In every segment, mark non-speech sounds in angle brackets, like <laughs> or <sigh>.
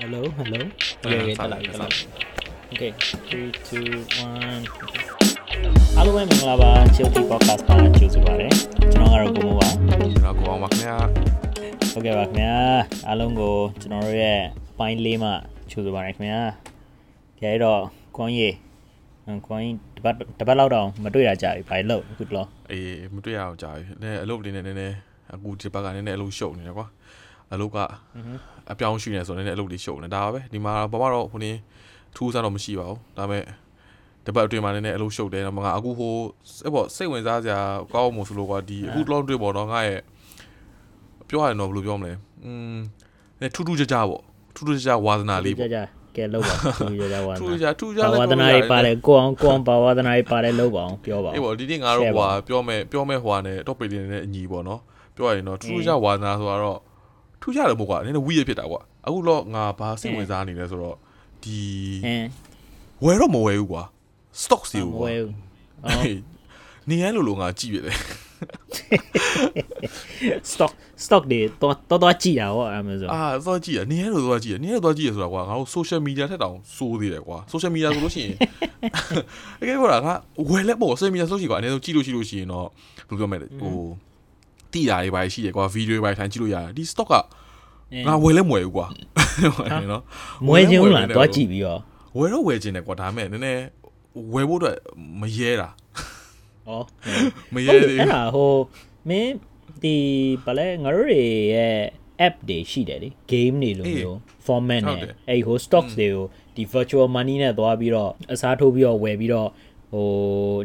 Hello hello Okay okay တက်လာပြီတက်လာပြီ Okay 3 2 1အားလုံးပဲမင်္ဂလာပါ Chilty Podcast မှာကြိုဆိုပါရစေကျွန်တော်ကတော့ကိုမိုးပါကျွန်တော်ကိုအောင်ပါခင်ဗျာဟုတ်ကဲ့ပါခင်ဗျာအားလုံးကိုကျွန်တော်တို့ရဲ့ပိုင်းလေးမှကြိုဆိုပါရစေခင်ဗျာကြဲတော့ခွန်ကြီးခွန်ကြီးတပတ်တပတ်လောက်တော့မတွေ့ရကြပြီဘာလို့အခုတလောအေးမတွေ့ရအောင်ကြာပြီနည်းအလုပ်လေးနဲ့နည်းနည်းအခုဒီဘက်ကနည်းနည်းအလုပ်ရှုပ်နေတယ်ကွာ အလုပ်ကအပြောင်းရှိနေဆိုတော့နည်းနည်းအလုပ်လေးရှုပ်နေဒါပါပဲဒီမှာဘာမှတော့ဟိုနေထူးဆန်းတော့မရှိပါဘူးဒါပေမဲ့တပတ်အတွင်းမှာနည်းနည်းအလုပ်ရှုပ်တယ်တော့ငါအခုဟိုအဲ့ပေါ့စိတ်ဝင်စားစရာကောင်းမှုဆိုလို့ကွာဒီအခုတလုံးတွေ့ပေါ့နော်ငါရဲ့ပြောရရင်တော့ဘယ်လိုပြောမလဲอืมနည်းထူးထူးခြားခြားပေါ့ထူးထူးခြားခြားဝါသနာလေးကြပေါ့ကြကဲလောက်ပါထူးကြကြဝါထူးသခြားနာထူးခြားပါလည်းဝါသနာတွေပါတယ်ကိုအောင်ကိုအောင်ပါဝါသနာတွေပါတယ်လောက်ပါအောင်ပြောပါအေးအောင်ပေါ့ဒီနေ့ငါတို့ဟွာပြောမဲ့ပြောမဲ့ဟွာနဲ့ topic လေးနဲ့အညီပေါ့နော်ပြောရရင်တော့ထူးထူးခြားဝါသနာဆိုတော့ ထူးခြားတယ်မို့ကွာနည်းနည်းဝီးရဖြစ်တာကွာအခုတော့ငါဘာစိတ်ဝင်စားနေလဲဆိုတော့ဒီအင်းဝယ်တော့မဝယ်ဘူးကွာ stock စီကိုမကွာဝဲဘူးအော်နေရလို့လို့ငါကြည့်ရတယ် stock stock တွေတော့တော့တော့ကြည့်တာဟော Amazon အာသွားကြည့်ရနေရလို့သွားကြည့်ရနေရလို့သွားကြည့်ရဆိုတာကွာငါတို့ social media ထက်တောင်စိုးသေးတယ်ကွာ social media ဆိုလို့ရှိရင်တကယ်ပြောတာကဝယ်လက်ပေါ့ social media ဆိုလို့ရှိရင်ကွာအနေနဲ့ကြည့်လို့ရှိလို့ရှိရင်တော့ဘယ်လိုပြောမလဲဟို တိတာတွေပါရှိတယ်ကွာ video တွေပါထိုင်ကြည့်လို့ရတယ်ဒီ stock ကငါဝယ်လဲမဝယ်ဘူးကွာနော်မွဲချင်းလားတော့ကြည့်ပြီးတော့ဝယ်တော့ဝယ်ခြင်းတယ်ကွာဒါပေမဲ့နည်းနည်းဝယ်ဖို့အတွက်မရဲတာဩမဟုရဲတ်တယ်သေးအဲ့ဘူးဒါဟိုမင်းဒီဗလဲငါတို့တွေရဲ့ app တွေရှိတယ်လေ game တွေလိုမျိုး format ဟုတ်နဲ့တယ်အဲ့ဟို stocks တွေကိုဒီ virtual money နဲ့သွားပြီးတော့အစားထိုးပြီးတော့ဝယ်ပြီးတော့ဟို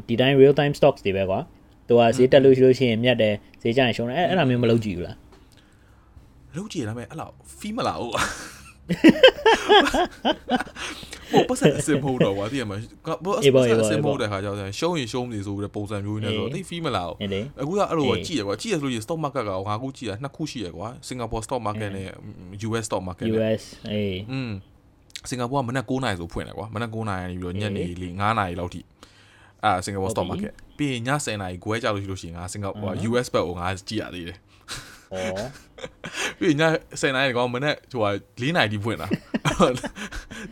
ဒီတိုင်း real time stocks တွေပဲကွာ သူကဈေးတက်လို့ရှိလို့ရှိရင်မြတ်တယ်ဈေးကျရင်ရှုံးတယ်အဲ့အဲ့ဒါမျိုးမလုပ်ကြည့်ဘူးလားလုံးကြည့်ရဒါပေမဲ့အဲ့လောက်ဖီးမလာဘူးဟိုပတ်စံအစင်မဟုတ်တော့ကွာတည်ရမှာကဘောအစင်အစင်မဟုတ်တဲ့ခါကျတော့ရှုံးရင်ရှုံးနေဆိုပြီးပုံစံမျိုးနဲ့ဆိုတိတ်ဖီးမလာဘူးအဲ့လေအခုကအဲ့လိုကြည့်ရကွာကြည့်ရဆိုလို့ stock market ကငါအခုကြည့်ရနှစ်ခုရှိရကွာ Singapore stock market နဲ့ US stock market နဲ့ US အေးอืมစင်ကာပူကမနက်9:00နာရီဆိုဖွင့်တယ်ကွာမနက်9:00နာရီကနေပြီးတော့ညနေလေ9:00နာရီလောက်ထိ အာစင်ကာပူ stock market ပြီးရင်ည10:00နာရီခွဲကြလို့ရှိလို့ရှိရင်ငါစင်ကာပူ US ဘက်ကိုငါကြည့်ရသေးတယ်ဩပြီးရင်ည10:00နာရီကောင်မနက်ဟိုဟာ4:00နာရီထိဖွင့်တာ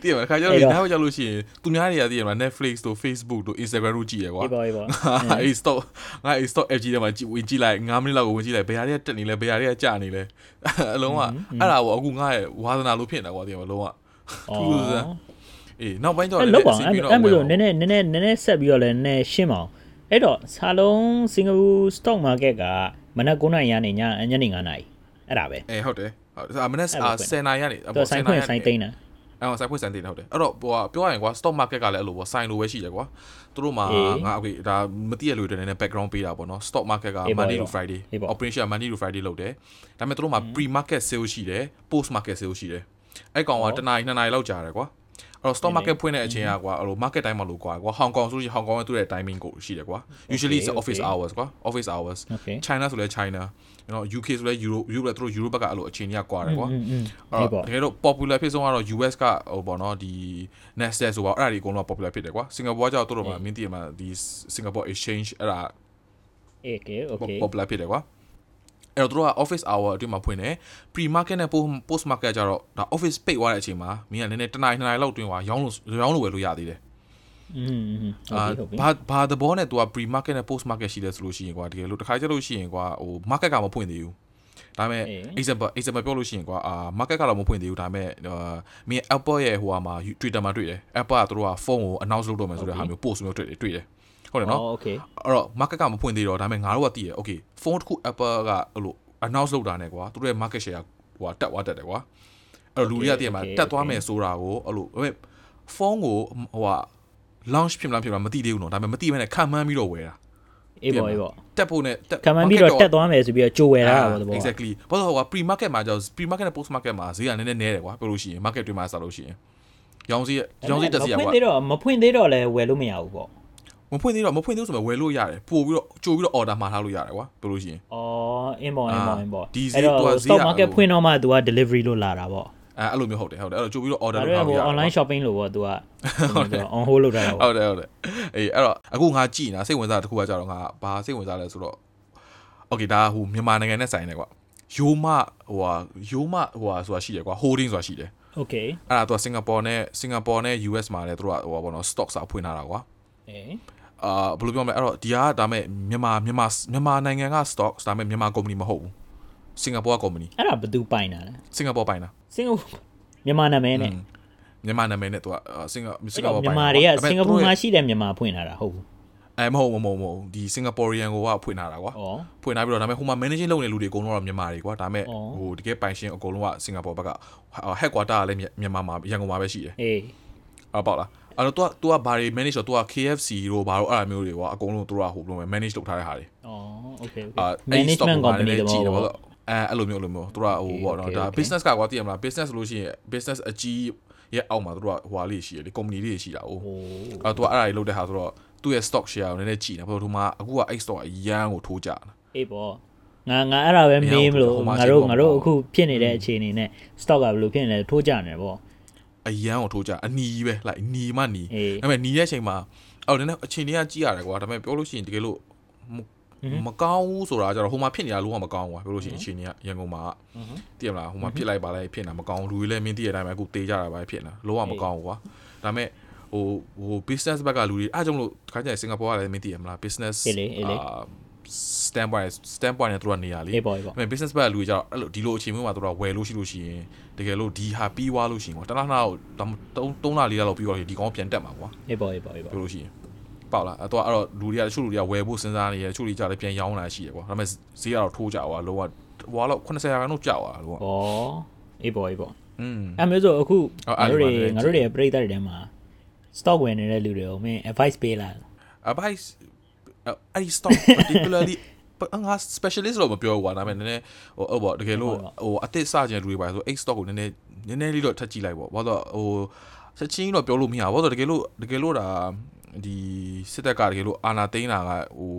တည်ရမှာခါကြလို့ညဘက်ကြလို့ရှိရင်သူများတွေကတည်ရမှာ Netflix တို့ Facebook တို့ Instagram တို့ကြည့်ရကွာအေးပါအေးပါအေး stock ငါအေး stock FG ထဲမှာကြည့်ဝင်ကြည့်လိုက်9မိနစ်လောက်ကိုဝင်ကြည့်လိုက်ဘယ်ဟာတွေကတက်နေလဲဘယ်ဟာတွေကကျနေလဲအလုံးကအဲ့ဒါကိုအခုငါရဲ့ဝါသနာလို့ဖြစ်နေတာကွာတည်ရမှာလုံးဝထူးထူးဆန်း အေးနောက်ပိုင်းတော့အဲ့လောက်ပါအဲ့အဲ့မလို့နည်းနည်းနည်းနည်းနည်းနည်းဆက်ပြီးတော့လည်းနည်းရှင်းပါအောင်အဲ့တော့ဆာလုံးစင်ကာပူ stock market ကမနက်9:00နာရီညညညနေ9:00နာရီအဲ့ဒါပဲအေးဟုတ်တယ်ဟုတ်တယ်အမနက်10နာရီကနေသူဆိုင်ခွင့်ဆိုင်သိမ်းတာအဲ့ဆိုင်ခွင့်ဆိုင်သိမ်းဟုတ်တယ်အဲ့တော့ဟိုပြောရရင်ကွာ stock market ကလည်းအဲ့လိုပေါ့ဆိုင်လိုပဲရှိတယ်ကွာသူတို့မှာငါ okay ဒါမသိရလို့တည်းနည်း background ပေးတာပေါ့နော် stock market က Monday to Friday operation Monday to Friday လုပ်တယ်ဒါပေမဲ့သူတို့မှာ pre market sale ရှိတယ် post market sale ရှိတယ်အဲ့ကောင်ကတနာရီ2နာရီလောက်ကြာတယ်ကွာအဲ့ တော့ stock market ဖွင့်တဲ့အချိန်อ่ะကွာအဲ့လို market တိုင်းမှာလို့ကွာကွာဟောင်ကောင်ဆိုရင်ဟောင်ကောင်ရဲ့သူ့ရဲ့ timing ကိုရှိတယ်ကွာ usually it's office hours ကွာ office hours China ဆိုလဲ China you know UK ဆိုလဲ Euro Euro သူတို့ Euro ဘက်ကအဲ့လိုအခြေအနေကွာတယ်ကွာအဲ့တော့တကယ်တော့ popular ဖြစ်ဆုံးကတော့ US ကဟိုပေါ့နော်ဒီ Nasdaq ဆိုပါအဲ့ဒါတွေအကုန်လုံး popular ဖြစ်တယ်ကွာ Singapore ကျတော့တို့တော့မင်းသိရမှာဒီ Singapore exchange အဲ့ဒါ okay okay popular ဖြစ်တယ်ကွာ အဲ့တော့သူတို့က office hour အတွင်းမှာဖွင့်တယ် pre market နဲ့ post market ကျတော့ဒါ office ပိတ်သွားတဲ့အချိန်မှာမင်းကနည်းနည်းတစ်နာရီနှစ်နာရီလောက်တွင်းသွားရောင်းလို့ရောင်းလို့ဝယ်လို့ရသေးတယ် อืมอืมဟုတ် အာ ပြီဟုတ်ပြီ ဘာဘာသဘောနဲ့ तू က pre market နဲ့ post market ရှိတယ်ဆိုလို့ရှိရင်ကွာတကယ်လို့တစ်ခါကျလို့ရှိရင်ကွာဟို market ကမဖွင့်သေးဘူးဒါပေမဲ့ example example ပြောလို့ရှိရင်ကွာအာ market ကတော့မဖွင့်သေးဘူးဒါပေမဲ့အာမင်း Apple ရဲ့ဟိုဟာမှာ Twitter မှာတွေ့တယ် Apple ကသူတို့ကဖုန်းကို announce လုပ်တော့မယ်ဆိုတဲ့ဟာမျိုး post မျိုးတွေ့တယ်တွေ့တယ် ဟုတ်တယ်နော် โอเค အဲ့တော့ market ကမဖွင့်သေးတော့ဒါပေမဲ့ငါတို့ကသိရ okay ဖုန်းတစ်ခု Apple ကအဲ့လို announce လုပ်တာနဲ့ကွာသူတို့ရဲ့ market share ဟိုတက်သွားတက်တယ်ကွာအဲ့တော့လူတွေကသိရမှာတက်သွားမယ်ဆိုတာကိုအဲ့လိုဖုန်းကိုဟိုဟာ launch ဖြစ်မလားဖြစ်မလားမသိသေးဘူးနော်ဒါပေမဲ့မသိဘဲနဲ့ခံမှန်းပြီးတော့ဝယ်တာ အေးပါအေးပါ တက်ဖို့နဲ့တက် ခံမှန်းပြီးတော့တက်သွားမယ်ဆိုပြီးတော့ကြိုဝယ်တာပါတော့ exactly ဘာလို့ဟိုက pre market မှာကြော pre market နဲ့ post market မှာဈေးကနည်းနည်းနည်းတယ်ကွာပြောလို့ရှိရင် market တွေမှာစလို့ရှိရင်ရောင်းဈေးရောင်းဈေးတက်စီရ မဖွ ကွာ င့်သေးတော့မဖွင့်သေးတော့လည်းဝယ်လို့မရဘူးပေါ့ မဖွင့်သေးတော့မဖွင့်သေးဆိုမှဝယ်လို့ရတယ်ပို့ပြီးတော့ကြိုပြီးတော့ order မှာထားလို့ရတယ်ကွာပြောလို့ရှိရင်အော်အင်းပေါ့အင်းပေါ့အင်းပေါ့ဒီဈေးအဲ့သူကတော့ဈေး stock က market ဖွင့်တော့မှ तू က delivery လို့လာတာပေါ့အဲအဲ့လိုမျိုးဟုတ်တယ်ဟုတ်တယ်အဲ့တော့ကြိုပြီးတော့ order ဒါလုပ်တော့ထားဟိုလို့ရတယ် online shopping လို့ပေါ့ तू က on hold လုပ်ထားတာပေါ့ဟုတ်တယ်ဟုတ်တယ်အေးအဲ့တော့အခုငါကြည်နေတာစိတ်ဝင်စားတဲ့တစ်ခုကကြတော့ငါဘာစိတ်ဝင်စားလဲဆိုတော့ okay ဒါဟိုမြန်မာနိုင်ငံနဲ့ဆိုင်တယ်ကွာယိုမဟိုဟာယိုမဟိုဟာဆိုတာရှိတယ်ကွာ holding ဆိုတာရှိတယ် Okay အဲ့ဒါသူကစင်ကာပူနဲ့စင်ကာပူနဲ့ US မှာလည်းသူတို့ကဟိုပါဘောနော် stock စာဖွင့်ထားတာကွာအေး အာဘယ်လိုပြောမလဲအဲ့တော့ဒီကဒါမဲ့မြန်မာမြန်မာမြန်မာနိုင်ငံက stock ဒါမဲ့မြန်မာ company မဟုတ်ဘူးစင်ကာပူက company အဲ့ဒါဘယ်သူပိုင်တာလဲစင်ကာပူပိုင်တာစင်ကာပူမြန်မာနာမည်နဲ့မြန်မာနာမည်နဲ့သူကစင်ကာစင်ကာပူပိုင်မြန်မာတွေကစင်ကာပူမှာရှိတဲ့မြန်မာဖွင့်ထားတာဟုတ်ဘူးအဲမဟုတ်မဟုတ်မဟုတ်ဒီ Singaporean ကိုကဖွင့်ထားတာကွာဩဖွင့်ထားပြီးတော့ဒါပေမဲ့ဟိုမှာ managing လုပ်နေလူတွေအကုန်လုံးတော့မြန်မာတွေကွာဒါပေမဲ့အော်ဟိုတကယ်ပိုင်ရှင်အကုန်လုံးက Singapore ဘက်က headquarter ကလည်းမြန်မာမှာရန်ကုန်မှာပဲရှိတယ်အေးအဲ့ပေါ့လား အဲ့တော့ तू က तू ကဘာတွေ manage တော့ तू က KFC တို့ဘာတို့အဲ့အမျိုးတွေကွာအကုန်လုံးသူတို့ကဟိုဘယ်လိုလဲ manage လုပ်ထားတဲ့ဟာတွေ ဩ okay အာ okay management company တဘော ပေါ့ ပေါ့ အဲအဲ့လိုမျိုးအဲ့လိုမျိုးသူတို့ကဟိုပေါ့နော် Okay, ဒါ okay. business ကကွာသိရမလား business ဆိုလို့ရှိရင် business အကြီးရဲ့အောက်မှာသူတို့ကဟိုဟာလေးရှိတယ်လေ company လေးရှိတာ哦 ဟို အဲ့တော့ तू အဲ့ဒါတွေလုပ်တဲ့ဟာဆိုတော့သူ့ရဲ့ stock share ကိုနည်းနည်းကြည့်နေဘာလို့ဒီမှာအခုကအဲ့ stock အရန်ကိုထိုးကြတာ အေးပေါ့ငါငါအဲ့ဒါပဲမေးမလို့ ဟိုမှာ ငါတို့ ရှိပေါ့ ငါတို့အခုဖြစ်နေတဲ့အခြေအနေနဲ့ stock ကဘယ်လိုဖြစ်နေလဲထိုးကြနေပေါ့ အရန်ကိုထိုးကြအနီးပဲ like နီမှနီအေးဒါပေမဲ့နီးတဲ့အချိန်မှာအော်နည်းနည်းအချိန်တွေကကြည့်ရတယ်ကွာဒါပေမဲ့ပြောလို့ရှိရင်တကယ်လို့မမကောင်းဘူးဆိုတာကကျတော့ဟိုမှာဖြစ်နေတာလုံးဝမကောင်းဘူးကွာပြောလို့ရှိရင်အချိန်တွေကရန်ကုန်မှာသိရမလားဟိုမှာဖြစ်လိုက်ပါလိုက်ဖြစ်နေတာမကောင်းဘူးလူတွေလည်းမင်းသိတဲ့အတိုင်းပဲအခုတေးကြတာပဲဖြစ်နေတာလုံးဝမကောင်းဘူးကွာဒါပေမဲ့ဟိုဟို business ဘက်ကလူတွေအားကြောင့်မလို့ခါကျရင်စင်ကာပူကလည်းမင်းသိရမလား business အေးလေအေးလေအာ standpoint standpoint နဲ့သူတို့ကနေရာလေအေးပေါ့အေးပေါ့အဲ့ business ဘက်ကလူတွေကြတော့အဲ့လိုဒီလိုအချိန်မျိုးမှာသူတို့ကဝယ်လို့ရှိလို့ရှိရင်တကယ်လို့ဒီဟာပြီးွားလို့ရှိရင်ကွာတလားလားတော့3 3လ4လလောက်ပြီးတော့ဒီကောင်ပြန်တက်မှာကွာအေးပေါ့အေးပေါ့အေးပေါ့ပြောလို့ရှိရင်ပေါ့လားအဲ့တော့အဲ့တော့လူတွေကတချို့လူတွေကဝယ်ဖို့စဉ်းစားနေတယ်တချို့တွေကြလည်းပြန်ရောင်းလာရှိတယ်ကွာဒါပေမဲ့ဈေးကတော့ထိုးကြွားလောကဟွာတော့80ရာခိုင်နှုန်းကျသွားတာလောကဩအေးပေါ့အေးပေါ့อืมအဲ့မျိုးဆိုအခုအော်ငါတို့တွေအဲ့ဒီမှာလည်းငါတို့တွေရဲ့ပြည်သက်တွေထဲမှာ stock ဝင်နေတဲ့လူတွေကိုမင်း advice ပေးလား advice အဲ့ဒီ stock particularly ငါ specialist လို့မပြောဘူးကွာဒါပေမဲ့နည်းနည်းဟိုဟုတ်ပေါ့တကယ်လို့ဟိုအသစ်စကြင်လူတွေပါဆိုအဲ့ stock ကိုနည်းနည်းနည်းနည်းလေးတော့ထပ်ကြည့်လိုက်ပေါ့ဘာလို့ဟိုချက်ချင်းတော့ပြောလို့မရဘူးဘာလို့တကယ်လို့တကယ်လို့ဒါဒီစစ်တပ်ကတကယ်လို့အာနာသိန်းတာကဟို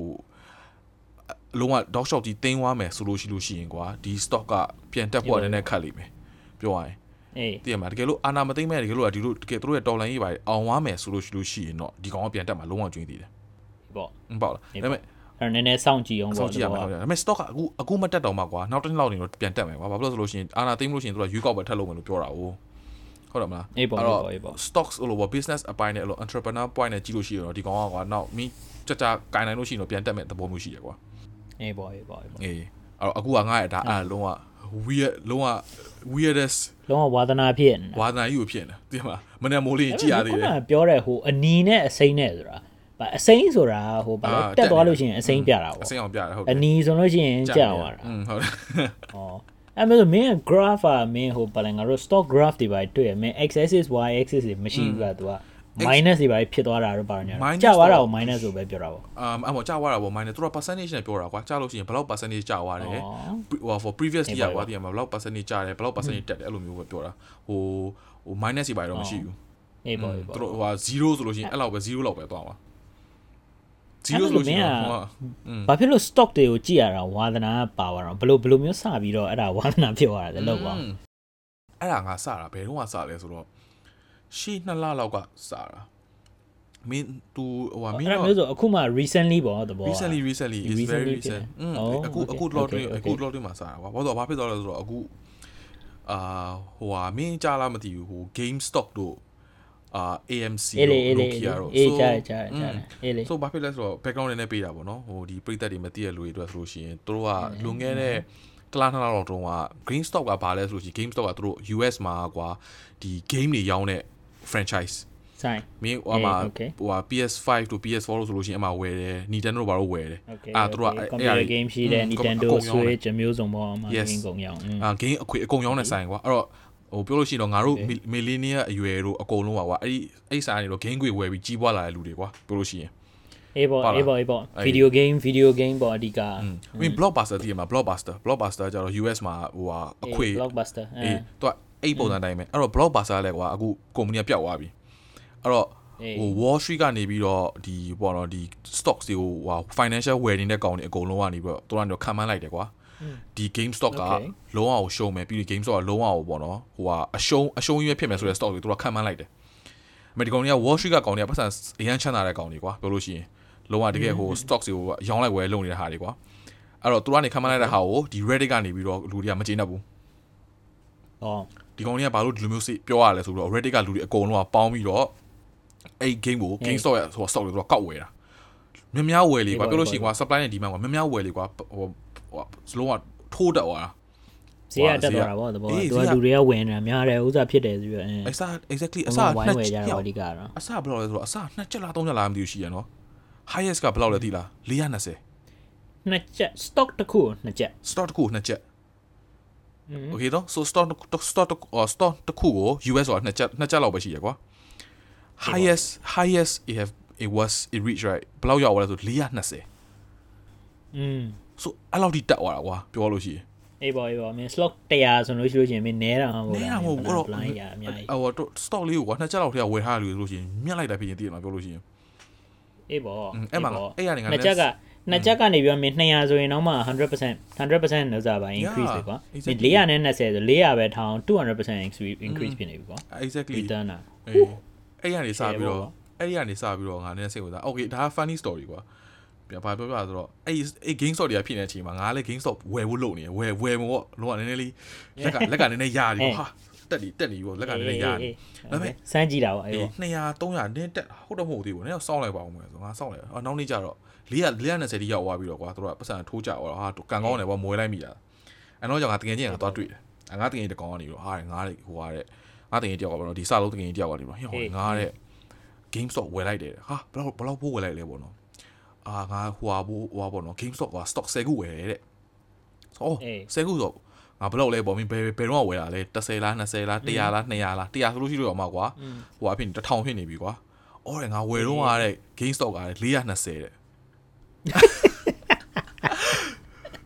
လုံးဝ dog shop ကြီးတင်းသွားမယ်ဆိုလို့ရှိလို့ရှိရင်ကွာဒီ stock ကပြန်တက်ဖို့ကနည်းနည်းခက်လိမ့်မယ်ပြောရရင်အေးသိရမှာတကယ်လို့အာနာမသိမ့်မဲ့တကယ်လို့ကဒီလိုတကယ်သူတို့ရဲ့တော်လိုင်းရေးပါအောင်သွားမယ်ဆိုလို့ရှိလို့ရှိရင်တော့ဒီကောင်ကပြန်တက်မှာလုံးဝကျွင်းသေးတယ် ပေါ့ဟုတ်ပါလားဒါပေမဲ့အဲ့တော့နည်းနည်းစောင့်ကြည့်အောင်စောပေါ့င့်ကြည့်ရမှာဟုတ်တယ်ဒါပေမဲ့ stock ကအခုအခုမတက်တော့မှကွာနောက်တစ်နှစ်လောက်နေတော့ပြန်တက်မယ်ကွာဘာဖြစ်လို့ဆိုလို့ရှိရင်အာနာသိမ့်လို့ရှိရင်သူကရွေးကောက်ပဲထပ်လုပ်မယ်လို့ပြောတာ哦ဟုတ်တယ်မလားအေးပေါ့အဲ့အေးတော့ပေါ့အေးပေါ့ stocks လို့ပေါ့ business အပိုင်းနဲ့အဲ့လို entrepreneur point နဲ့ကြည့်လို့ရှိရင်တော့ဒီကောင်ကကွာနောက်မင်းကြကြကင်နိုင်လို့ရှိရင်တော့ပြန်တက်မဲ့သဘောမျိုးရှိတယ်ကွာအေးပေါ့အေးပေါ့အေးပေါ့အေးအဲ့တော့အခုကငါ့ရဲ့ဒါအဲ့လုံးဝ weird လုံးဝ weirdest လုံးဝဝါသနာဖြစ်နေဝါသနာကြီးကိုဖြစ်နေသိမှာမနေ့မိုးလေးကြည့်ရသေးတယ်ခုနကပြောတဲ့ဟိုအနီနဲ့အစိမ့်နဲ့ဆိုတာ ဗာအစိမ့်ဆိုတာဟိုဗာလဲ အာ တက်သွား တက်နေ လို့ရှိရင်အစိမ့်ပြတာ အ ပေါ့ စင်းအောင်ပြတယ်ဟုတ်တ အ ယ် နီဆိုလို့ရှိရင်ကြာသွားတာ อืมဟုတ်တယ် ဩအဲ့မျိုးဆိုမင်းက graph อ่ะမင်းဟိုဗာလဲငါတို့ stock graph တွေပါတွေ့ရမင်း x axis y axis တွေမရှိဘူးလားသူက minus တွေပါဖြစ်သွားတာတော့ပါညာ Minus ကြာသွားတာ တော့ ကို minus ဆိုပဲပြောတာပေါ့ အမ်အမောကြာသွားတာပေါ့ minus သူတို့ percentage နဲ့ပြောတာကွာကြာလို့ရှိရင်ဘယ်လောက် percentage ကြာသွားတယ် ဩ ဟို for previous အေး year ပါ ကွာဒီမှာဘယ်လောက် percentage ကြာတယ်ဘယ်လောက် percentage တက်တယ်အဲ့လိုမျိုးပဲပြောတာဟိုဟို minus တွေပါတော့မရှိဘူး အေးပေါ့အေး သူ ပေါ့ တို့ဟိုဟာ0ဆိုလို့ရှိရင်အဲ့လောက်ပဲ0လောက်ပဲသွားမှာ 0ဆိုလို့ရှိရင်ဟိုဟာ ဘာဖြစ်လို့ stock တွေကိုကြည့်ရတာဝါသနာပါသွားတော့ဘယ်လိုဘယ်လိုမျိုးစပြီးတော့အဲ့ဒါဝါသနာဖြစ်သွားတာလဲလောက်ပါ အဲ့ဒါငါစတာဘယ်တော့မှစလဲဆိုတော့ရှေ့နှစ်လလောက်ကစတာမင်း तू ဟိုဟာမင်း အဲ့ဒါ တော့ မျိုးဆိုအခုမှ recently ပေါ့သဘော recently recently is very Recently recent อืม Oh, အခု okay, အခု lot တွေ okay, အခု okay. lot တွေမှာစားတာကွာဘာလို့ဘာဖြစ်သွားလဲဆိုတော့အခုအာဟိုဟာမင်းကြားလားမသိဘူးဟို game stock တို့ အာ AMC တို့ Nokia တို့ဆိုကြားကြားကြားအေးလေဆိုဘာဖြစ်လဲဆိုတော့ background တွေနဲ့ပေးတာပေါ့နော်ဟိုဒီပြည်သက်တွေမသိရလူတွေအတွက်ဆိုလို့ရှိရင်တို့ကလွန်ခဲ့တဲ့တလားနှစ်လောက်တုန်းက Green Stock ကဘာလဲဆိုလို့ရှိရင် Game Stock ကတို့ US မှာကွာဒီ game တွေရောင်းတဲ့ franchise ဆိုင်မင်းဟိုမှာဟို PS5 တို့ PS4 တို့ဆိုလို့ရှိရင်အမှဝယ်တယ် Nintendo တို့ဘာလို့ဝယ်တယ်အာတို့ကအဲ့ဒါ game ရှိတယ် Nintendo Switch မျိုးစုံပေါ့အမှ game ကုန်ရောင်းအာ game အခွေအကုန်ရောင်းတဲ့ဆိုင်ကွာအဲ့တော့ ဟိုပြောလို့ရှိရင်တော့ငါတို့ millennial အရွယ်တို့အကုန်လုံးပါကွာအဲ့ဒီအဲ့ဆိုင်တွေတော့ game ခွေဝယ်ပြီးကြီးပွားလာတဲ့လူတွေကွာပြောလို့ရှိရင်အေးပေါ့ပါလားအေးပေါ့အေးပေါ့အဲ့ video game video game ပေါ့အဓိကอืมမင်း blockbuster တည်ရမှာ blockbuster blockbuster ကျတော့ US မှာဟိုဟာအခွေအေး blockbuster အေးသူကအဲ့ပုံစံတိုင်းပဲအဲ့တော့ blockbuster လည်းကွာအခု company ကပျောက်သွားပြီအဲ့တော့အေးဟို Wall Street ကနေပြီးတော့ဒီပေါ့နော်ဒီ stocks တွေကိုဟို financial wearing တဲ့ကောင်တွေအကုန်လုံးကနေပြီးတော့သူတို့ကတော့ခံမှန်းလိုက်တယ်ကွာ ဒီ game stock က Okay. လုံးဝကိုရှုံးမယ်ပြီးဒီ game stock ကလုံးဝကိုပေါ့နော်ဟိုဟာအရှုံးအရှုံးကြီးပဲဖြစ်မယ်ဆိုတဲ့ stock တွေသူတို့ကခံမှန်းလိုက်တယ်အမေဒီကောင်တွေက Wall Street ကကောင်တွေကပတ်စံအရန်ချမ်းသာတဲ့ကောင်တွေကွာပြောလို့ရှိရင်လုံးဝတကယ်ဟို stocks တွေကိုရောင်းလိုက်ဝယ်လုပ်နေတဲ့ဟာတွေကွာအဲ့တော့သူတို့ကနေခံမှန်းလိုက်တဲ့ဟာကိုဒီ Reddit ကနေပြီးတော့လူတွေကမကျေနပ်ဘူးဩဒီကောင်တွေကဘာလို့ဒီလိုမျိုးစိပြောရလဲဆိုတော့ Reddit ကလူတွေအကုန်လုံးကပေါင်းပြီးတော့အဲ့ game ကို GameStop ရဲ့ဟို stock တွေတော့ကောက်ဝယ်တာများများဝယ်လေကွာပြောလို့ရှိရင်ကွာ supply နဲ့ demand ကွာများများဝယ်လေကွာဟို ဟိုစလုံးကထိုးတက်သွားတာဈေးကတက်သွားတာပေါ့တဘောသူကလူတွေကဝင်နေတာများတယ်ဥစားဖြစ်တယ်ဆိုပြီးအဲအစား exactly အစားနှစ်ဝယ်ကြတော့အဓိကတော့အစားဘယ်လောက်လဲဆိုတော့အစားနှစ်ချက်လားသုံးချက်လားမသိဘူးရှိရနော် highest ကဘယ်လောက်လဲသိလား420နှစ်ချက် stock တစ်ခုနှစ်ချက် stock တစ်ခုနှစ်ချက် okay တော့ so stock stock stock တစ်ခုကို US ဆိုတာနှစ်ချက်နှစ်ချက်လောက်ပဲရှိရကွာ highest highest it have it was it reach right ဘယ်လောက်ရောက်သွားလဲဆို420อืม so အဲ့လောက်ထိတက်သွားတာကွာပြောလို့ရှိရင်အေးပါအေးပါမင်း slot 100ဆိုလို့ရှိလို့ရှိရင်မင်းနဲတာမဟုတ်ဘူးနဲတာမဟုတ်ဘူးအဲ့တော့ line ရအများကြီးဟို stock လေးကိုကွာနှစ်ချက်လောက်ထဲဝယ်ထားလို့ဆိုလို့ရှိရင်မြတ်လိုက်တာဖြစ်ရင်တည်ရမှာပြောလို့ရှိရင်အေးပါအဲ့မှာအဲ့ရနေငါနှစ်ချက်ကနှစ်ချက်ကနေပြီးတော့မင်း200ဆိုရင်တော့မှ100% 100%လောက်စားပါ increase ပဲကွာမင်း490ဆို400ပဲထောင်း200% increase increase ဖြစ်နေပြီကွာ exactly return တာအေးအဲ့ရနေစပြီးတော့အဲ့ဒီကနေစပြီးတော့ငါနဲ့စိတ်ဝင်စား okay ဒါ funny story ကွာပြန် ဘာပြောပြဆိုတော့အဲ့အဲ့ game stop တွေကဖြစ်နေတဲ့အချိန်မှာငါလည်း game stop ဝယ်ဖို့လုပ်နေတယ်ဝယ်ဝယ်မို့လောကနည်းနည်းလေးလက်ကလက်ကနည်းနည်းရာဒီဟာတက်နေတက်နေပြီပေါ့လက်ကနည်းနည်းရာနေဒါပေမဲ့စမ်းကြည့်တာပေါ့အေး200 300နင်းတက်ဟုတ်တော့မဟုတ်သေးဘူးနည်းတော့စောင်းလိုက်ပါဦးမယ်ဆိုငါစောင်းလိုက်အော်နောက်နေ့ကျတော့400 420တိရောက်သွားပြီးတော့ကွာတို့ကပတ်စံထိုးကြတော့ဟာကန်ကောင်းတယ်ပေါ့မွေးလိုက်မိတာအဲ့တော့ကြောင့်ငါတကယ်ချင်းငါသွားတွေ့တယ်ငါတကယ်တကောင်ကနေပြီးတော့ဟာငါဟိုဟာတဲ့ငါတကယ်တယောက်ကပေါ့နော်ဒီစလုံးတကယ်တယောက်ကနေပြီးတော့ဟေ့ငါတဲ့ GameStop ဝယ်လိုက်တယ်ဟာဘယ်လောက်ဘယ်လောက်ပိုးဝယ်လိုက်လဲပေါ့နော် အာငါဟိုဟာပိုးဟိုဟာပေါ့နော် GameStop က stock 10ခုဝယ်တယ်တဲ့အော်10ခုဆိုငါဘယ်လောက်လဲပေါ့မင်းဘယ်ဘယ်တော့ဝယ်တာလဲ10လား20လား100လား200လား100ဆိုလို့ရှိလို့ရမှာကွာဟိုအဖြစ်1000ဖြစ်နေပြီကွာအော်ငါဝယ်တော့ကတဲ့ GameStop က420တဲ့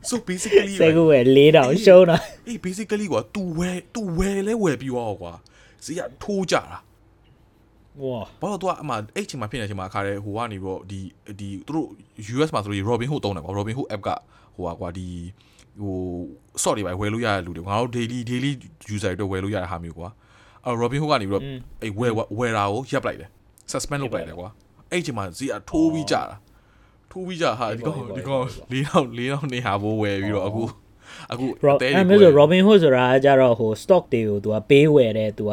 so basically စေကူဝယ်4000ရှုံးတာအေး basically ကွာ तू ဝယ် तू ဝယ်လဲဝယ်ပြီးတော့ကွာဈေးကထိုးကြတာ ဝါဘာလို့ तू အမှအဲ့ချိန်မှာဖြစ်နေချိန်မှာအခါတည်းဟိုကနေပြီးတော့ဒီဒီသူတို့ US မှာဆိုလို့ Robin Hood တုံးတယ်ကွာ Robin Hood app ကဟိုကွာဒီဟို sort တွေပဲဝယ်လို့ရတဲ့လူတွေငါတို့ daily daily user တွေဝယ်လို့ရတဲ့ဟာမျိုးကွာအဲ့ Robin Hood ကနေပြီးတော့အဲ့ဝယ်ဝယ်တာကိုရပ်လိုက်တယ် suspend လုပ်လိုက်တယ်ကွာအဲ့ချိန်မှာဈေးကထိုးပြီးကြတာထိုးပြီးကြဟာဒီကောင်ဒီကောင်၄လောက်၄လောက်နေဟာဘိုးဝယ်ပြီးတော့အခုအခုအဲမျိုးဆို Robin Hood ဆိုတာကြတော့ဟို stock တွေကို तू ကပေးဝယ်တယ် तू က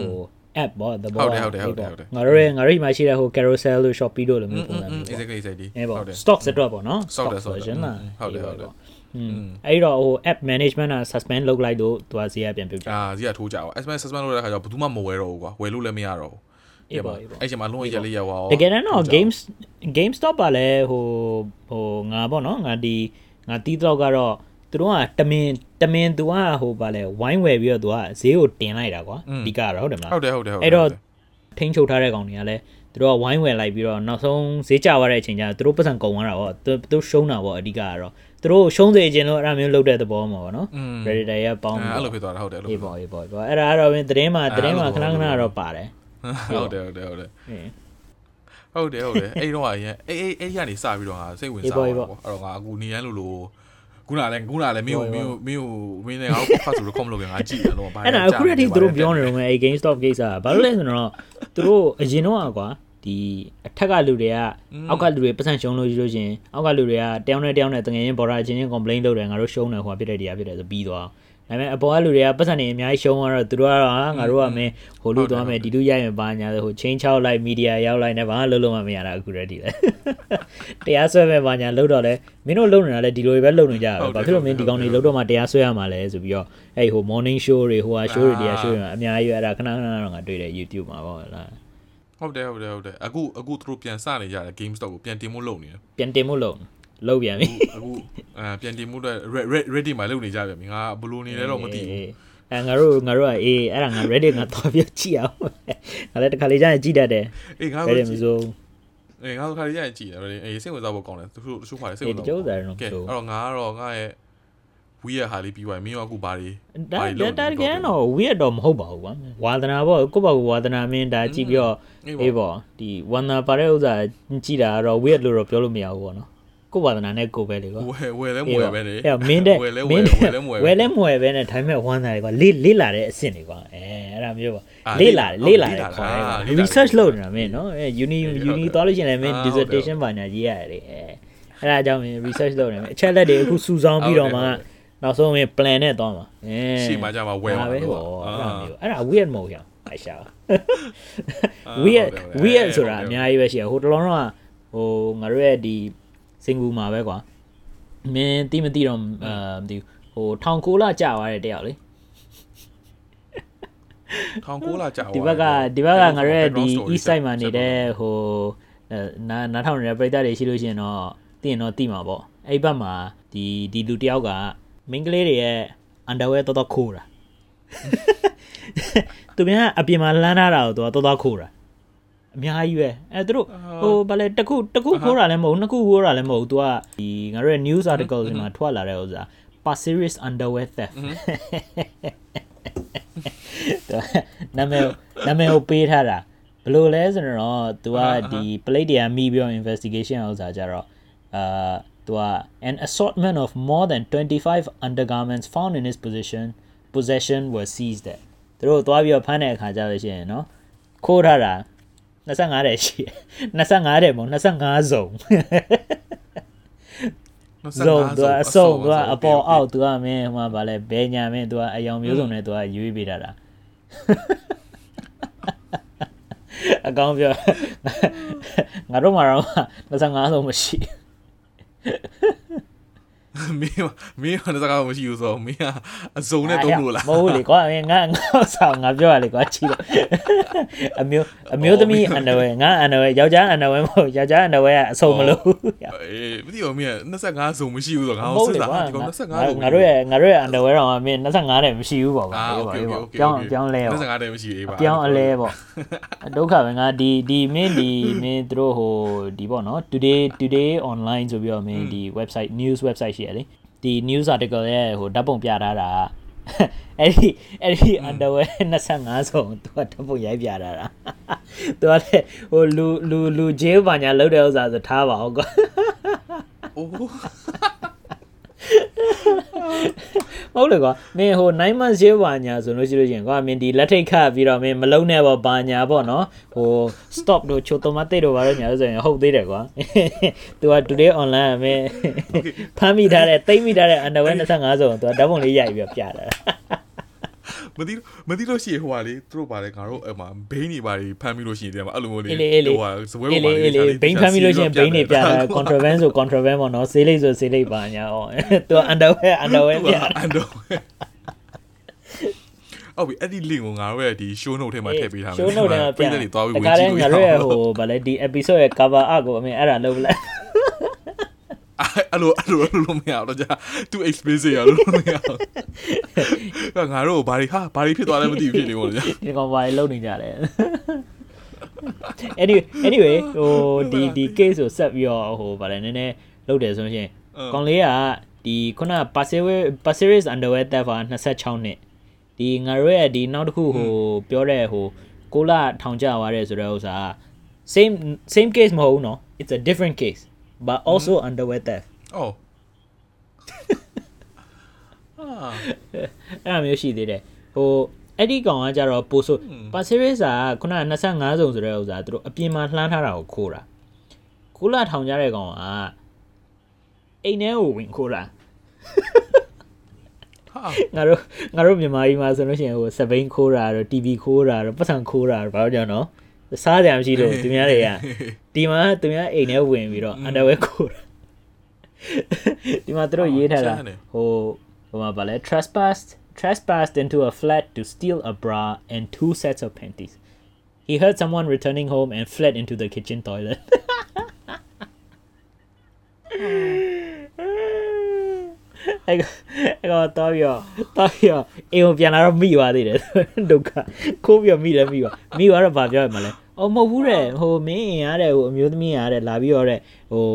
ဟို app ပေါ့တဘောဟုတ်တယ်ဟုတ်တယ်ဟုတ်တယ်ဟုတ်တယ်ငါတို့ရဲ့ငါတို့မှာရှိတဲ့ဟို carousel လို့ shopee လို့လိုမျိုးပုံစံမျိုး exactly exactly အဲပေါ့ stock စတော့ပေါ့နော် stock version ဟုတ်တယ်ဟုတ်တယ်อืมအဲ့တော့ဟို app management က suspend လုပ်လိုက်လို့သူကဈေးကပြန်ပြုတ်ကြအာဈေးကထိုးကြအောင် suspend suspend လုပ်တဲ့ခါကျတော့ဘယ်သူမှမဝယ်တော့ဘူးကွာဝယ်လို့လည်းမရတော့ဘူးအေးပါအေးပါအဲ့ချိန်မှာလုံးဝရက်လေးရက်သွားတကယ်တော့ games GameStop ပါလဲဟိုဟိုငါပေါ့နော်ငါဒီငါတီးတော့ကတော့ သူတို့ကတမင်တမင်သူကဟိုပါလဲဝိုင်းဝယ်ပြီးတော့သူကဈေးကိုတင်လိုက်တာကွာအဓိကတော့ဟုတ်တယ်မလားဟုတ်တယ်ဟုတ်တယ်အဲ့တော့ထိန်းချုပ်ထားတဲ့ကောင်တွေကလည်းသူတို့ကဝိုင်းဝယ်လိုက်ပြီးတော့နောက်ဆုံးဈေးကျသွားတဲ့အချိန်ကျသူတို့ပတ်စံကုန်သွားတာပေါ့သူတို့ရှုံးတာပေါ့အဓိကကတော့သူတို့ရှုံးစေခြင်းလို့အဲ့ဒါမျိုးလုပ်တဲ့သဘောမှာပေါ့နော် Predator ရဲ့ပေါင်းအဲ့လိုဖြစ်သွားတာဟုတ်တယ်အဲ့လိုပေါ့အေးပေါ့ပေါ့အဲ့ဒါကတော့သတင်းမှာသတင်းမှာခဏခဏတော့ပါတယ်ဟုတ်တယ်ဟုတ်တယ်ဟုတ်တယ်ဟုတ်တယ်ဟုတ်တယ်အဲ့တော့အရင်အဲ့အဲ့အဲ့ဒီကနေစပြီးတော့ငါစိတ်ဝင်စားပါပေါ့အဲ့တော့ငါအခုနေရန်လို့လို့ ခုနလည်းခုနလည်းမင်းကိုမင်းကိုမင်းကိုမင်းလည်းငါ့ကိုဖတ်ဆိုလို့ comment လုပ်ကြငါကြည့်တယ်လို့ဘာလဲအဲ့ဒါအခုတည်းကသူတို့ပြောနေတော့ငါအဲ့ GameStop ကိစ္စဘာလို့လဲဆိုတော့သူတို့အရင်တော့ကွာဒီအထက်ကလူတွေကအောက်ကလူတွေပတ်စံရှုံးလို့လို့ရှင်အောက်ကလူတွေကတယောက်နဲ့တယောက်နဲ့တငယ်ချင်းဘော်ဒါချင်းချင်း complain လုပ်တယ်ငါတို့ရှုံးတယ်ဟိုဖြစ်တဲ့တရားဖြစ်တယ်ဆိုပြီးသွား ဒါပေမဲ့အပေါ်ကလူတွေကပတ်စံနေအများကြီးရှုံးသွားတော့သူတို့ကတော့ငါတို့ကမင်းဟိုလူသွားမယ်ဒီလူရိုက်မယ်ပါညာဟိုချင်းချောက်လိုက်မီဒီယာရောက်လိုက်နေဘာမှလုံးလုံးမရတာအခုတည်းဒီလေတရားစွဲမယ်ပါညာလုံးတော့လဲမင်းတို့လုံးနေတာလဲဒီလိုပဲလုံးနေကြတာဘာဖြစ်လို့မင်းဒီကောင်တွေလုံးတော့မှတရားစွဲရမှာလဲဆိုပြီးတော့အဲ့ဟို morning show တွေဟိုဟာ show တွေတရား show တွေအများကြီးအဲ့ဒါခဏခဏတော့ငါတွေ့တယ် YouTube မှာပေါ့လားဟုတ်တယ်ဟုတ်တယ်ဟုတ်တယ်အခုအခုသူတို့ပြန်စနေကြတယ် game stock ကိုပြန်တင်မှုလုပ်နေတယ်ပြန်တင်မှုလုပ် လောက်ပြန်ပြီအခုအဲပြန်တင်မှုတော့ ready မှာလုပ်နေကြပြန်ပြီငါဘလို့နေလဲတော့မသိဘူးအဲငါတို့ငါတို့ကအေးအဲ့ဒါငါ ready ငါတော့ပြကြည့်အောင်ငါလည်းတစ်ခါလေးကြာရင်ကြည့်တတ်တယ်အေးငါတို့မစိုးအေးငါတို့ခါလေးကြာရင်ကြည့်တယ်အေးစိတ်ဝင်စားဖို့ကောင်းတယ်သူတို့တချို့ခါလေးစိတ်ဝင်စားဖို့ကြောက်တယ်နော်ကဲအဲ့တော့ငါကတော့ငါရဲ့ဝီရဟာလေးပြီးသွားပြီမင်းကအခုဘာတွေဒါဒါတကယ်တော့ဝီရတော့မဟုတ်ပါဘူးကွာဝါသနာပေါ့ကိုယ့်ဘာကိုဝါသနာမင်းဒါကြည့်ပြီးတော့အေးပေါ့ဒီဝန္နာပါတဲ့ဥစ္စာကြည့်တာကတော့ဝီရလို့တော့ပြောလို့မရဘူးပေါ့နော် ကိုဝါသနာနဲ့ကိုပဲလေကွာဝယ်ဝယ်လဲမဝယ်ပဲလေအဲ့မင်းတဲ့ဝယ်လဲဝယ်လဲမဝယ်ဝယ်လဲမဝယ်ပဲနဲ့ဒါပေမဲ့ဝမ်းသာတယ်ကွာလေးလေးလာတဲ့အဆင့်တွေကွာအဲအဲ့ဒါမျိုးပေါ့လေးလာလေးလာတယ်ခေါ်တယ် research လုပ်နေတာမင်းနော်အဲ uni uni သွားလို့ရှိရင်လည်းမင်း dissertation ဘာညာရေးရတယ်အဲအဲ့ဒါကြောင့်မင်း research လုပ်နေမယ်အချက်လက်တွေအခုစုဆောင်းပြီးတော့မှမနောက်ဆုံးမင်း plan နဲ့သွားမှာအင်းရှေ့မှာကြမှာဝယ်မှာပဲဟောအဲ့ဒါမျိုးအဲ့ဒါ weird မဟုတ်ရအိုက်ရှာ weird weird ဆိုတာအများကြီးပဲရှိရဟိုတလုံးတော့ဟိုငါတို့ရဲ့ဒီ စင်ကူမှာပဲကွာမင်းတိမတိတော့အာမသိဟိုထောင်ကိုလာကြာသွားတဲ့တယောက်လေထောင်ကိုလာကြာသွားဒီဘက်ကဒီဘက်ကငါတို့ရဲ့ဒီ east side မှာနေတဲ့ဟိုနားနားထောင်နေတဲ့ပြည်သားတွေရှိလို့ရှိရင်တော့သိရင်တော့သိမှာပေါ့အဲ့ဘက်မှာဒီဒီလူတယောက်ကမင်းကလေးတွေရဲ့ underwear တော်တော်ခိုးတာသူများအပြင်မှာလှမ်းထားတာကိုသူကတော်တော်ခိုးတာ အများကြီးပဲအဲသူတို့ဟိုဘာလဲတခုတခုခိုးတာလည်းမဟုတ်နှစ်ခုခိုးတာလည်းမဟုတ်သူကဒီငါတို့ရဲ့ news article တွေမှာထွက်လာတဲ့ဥစ္စာ Passeris underwear theft နာမည်နာမည်ကိုပေးထားတာဘယ်လိုလဲဆိုတော့ तू ကဒီ plate တွေကမိပြီးတော့ investigation ဥစ္စာကြတော့အာ तू က an assortment of more than 25 undergarments found in his position possession were seized တဲ့သူတို့သွားပြီးတော့ဖမ်းတဲ့အခါကျလို့ရှိရင်เนาะခိုးထားတာ 25တဲ့ရှိ25တဲ့မဟုတ်25စုံစုံသူအစုံသူကအပေါ်အောက်သူကမင်းဟိုမှာဗာလဲဘဲညာမင်းသူကအယောင်မျိုးစုံနဲ့သူကရွေးပေးတာလားအကောင်းပြောငါတို့မှာတော့25ဆုံးမရှိ မင်းမင်းကလည်းစကားမရှိဘူးဆိုမင်းကအစုံနဲ့တုံးလို့လားမဟုတ်လေကွာငါငါဆောင်ငါပြောရလေကွာချီတော့အမျိုးအမျိုးသမီးအန်ဒဝဲငါအန်ဒဝဲယောက်ျားအန်ဒဝဲမဟုတ်ယောက်ျားအန်ဒဝဲကအစုံမလို့အေးမသိဘူးမင်း25စုံမရှိဘူးဆိုငါ့ကိုစစ်တာဒီကောင်25စုံငါတို့ရဲ့ငါတို့ရဲ့အန်ဒဝဲတော့မင်း25တဲ့မရှိဘူးပေါ့ကွာပြောင်းပြောင်းလဲပေါ့25တဲ့မရှိအေးပါပြောင်းအလဲပေါ့ဒုက္ခပဲငါဒီဒီမင်းဒီမင်းတို့ဟိုဒီပေါ့နော် today today online ဆိုပြီးတော့မင်းဒီ website news website ရှိရလေဒီ news article ရဲ့ဟိုဓာတ်ပုံပြထားတာအဲ့ဒီအဲ့ဒီ underwear 25ဆုံးသူကဓာတ်ပုံရိုက်ပြထားတာသူကလည်းဟိုလူလူလူဂျေးဘာညာလောက်တဲ့ဥစ္စာဆိုထားပါအောင်ကွာအိုး ဟုတ်လေကွာမင်းဟို9 months ရေးပါညာဆိုလို့ရှိလို့ရှင်ကွာမင်းဒီလက်ထိတ်ခတ်ပြီးတော့မင်းမလုံးနဲ့ပေါ့ဘာညာပေါ့နော်ဟို stop တို့ချိုတိုမတ်တေတို့ဘာလို့ညာလို့ဆိုရင်ဟုတ်သေးတယ်ကွာ तू က today online မင်းဖမ်းမိထားတဲ့တိမ့်မိထားတဲ့ underwear 25စုံ तू ကဓာတ်ပုံလေးရိုက်ပြီးတော့ပြတာ မသိမသိလို့ရှိရင်ဟိုဟာလေသူတို့ပါလေငါတို့အဲ့မှာဘိန်းတွေပါလေဖမ်းပြီးလို့ရှိရင်တဲ့မှာအဲ့လိုမျိုးလေးဟိုဟာဇပွဲပေါ်ပါလေဘိန်းဖမ်းပြီးလို့ရှိရင်ဘိန်းတွေပြတာ contraband ဆို contraband ပေါ့နော်ဆေးလိပ်ဆိုဆေးလိပ်ပါညာဩသူ underwear underwear ပြ underwear ဟုတ်ပြီအဲ့ဒီ link ကိုငါတို့ရဲ့ဒီ show note ထဲမှာထည့်ပေးထားမယ် show note ထဲမှာပြတယ်သွားပြီးဝင်ကြည့်လို့ရအောင်ငါတို့ရဲ့ဟိုဗာလေဒီ episode ရဲ့ cover art ကိုအမေအဲ့ဒါလုပ်လိုက် အဲ့လိုအဲ့လိုအဲ့လိုမရတော့ကြာ too expensive ရလို့မရဘူးငါတို့ဘာတွေဟာဘာတွေဖြစ်သွားလဲမသိဘူးဖြစ်နေပေါ့ကြာဒီကောင်ဘာတွေလုပ်နေကြလဲ anyway anyway ဟိုဒီဒီ case ကိုဆက်ပြီးတော့ဟိုဗာလဲနည်းနည်းလုပ်တယ်ဆိုရင်ကောင်လေးကဒီခုန Passeris Passeris underwear theft 26နှစ်ဒီငါတို့ရဲ့ဒီနောက်တစ်ခုဟိုပြောတဲ့ဟိုကိုလာထောင်ကြသွားတဲ့ဆိုတဲ့ဥစ္စာ same same case မဟုတ်ဘူးเนาะ it's a different case but also mm-hmm. underwear theft oh အဲ့လိုမျိုးရှိသေးတယ်ဟိုအဲ့ဒီကောင်ကကြတော့ပိုဆို Passeris ကခုန25စုံဆိုတဲ့ဥစ္စာသူတို့အပြင်မှာလှမ်းထားတာကိုခိုးတာကိုလာထောင်ကြတဲ့ကောင်ကအိမ်ထဲကိုဝင်ခိုးတာငါတို့ငါတို့မြန်မာပြည်မှာဆိုလို့ရှိရင်ဟိုစပိန်ခိုးတာတော့ TV ခိုးတာတော့ပတ်စံခိုးတာတော့ဘာလို့ကြောင့်နော် စားကြမရှိလို့သူများတွေကဒီမှာသူများအိမ်ထဲဝင်ပြီးတော့ underwear ခိုးတာဒီမှာသူတို့ရေးထားတာဟိုဟိုမှာဗာလဲ <laughs> trespassed trespassed into a flat to steal a bra and two sets of panties he heard someone returning home and fled into the kitchen toilet <laughs> <laughs> အဲ့အဲ့တော့တော့ပြီးတော့တော့ပြီးတော့အိမ်ကိုပြန်လာတော့မိသွားသေးတယ်ဒုက္ခခိုးပြီးတော့မိတယ်မိသွားမိသွားတော့ဗာပြောရမှာလဲ အော်မဟုတ်ဘူးတဲ့ဟိုမင်းအင်ရတဲ့ဟိုအမျိုးသမီးရတဲ့လာပြီးတော့တဲ့ဟို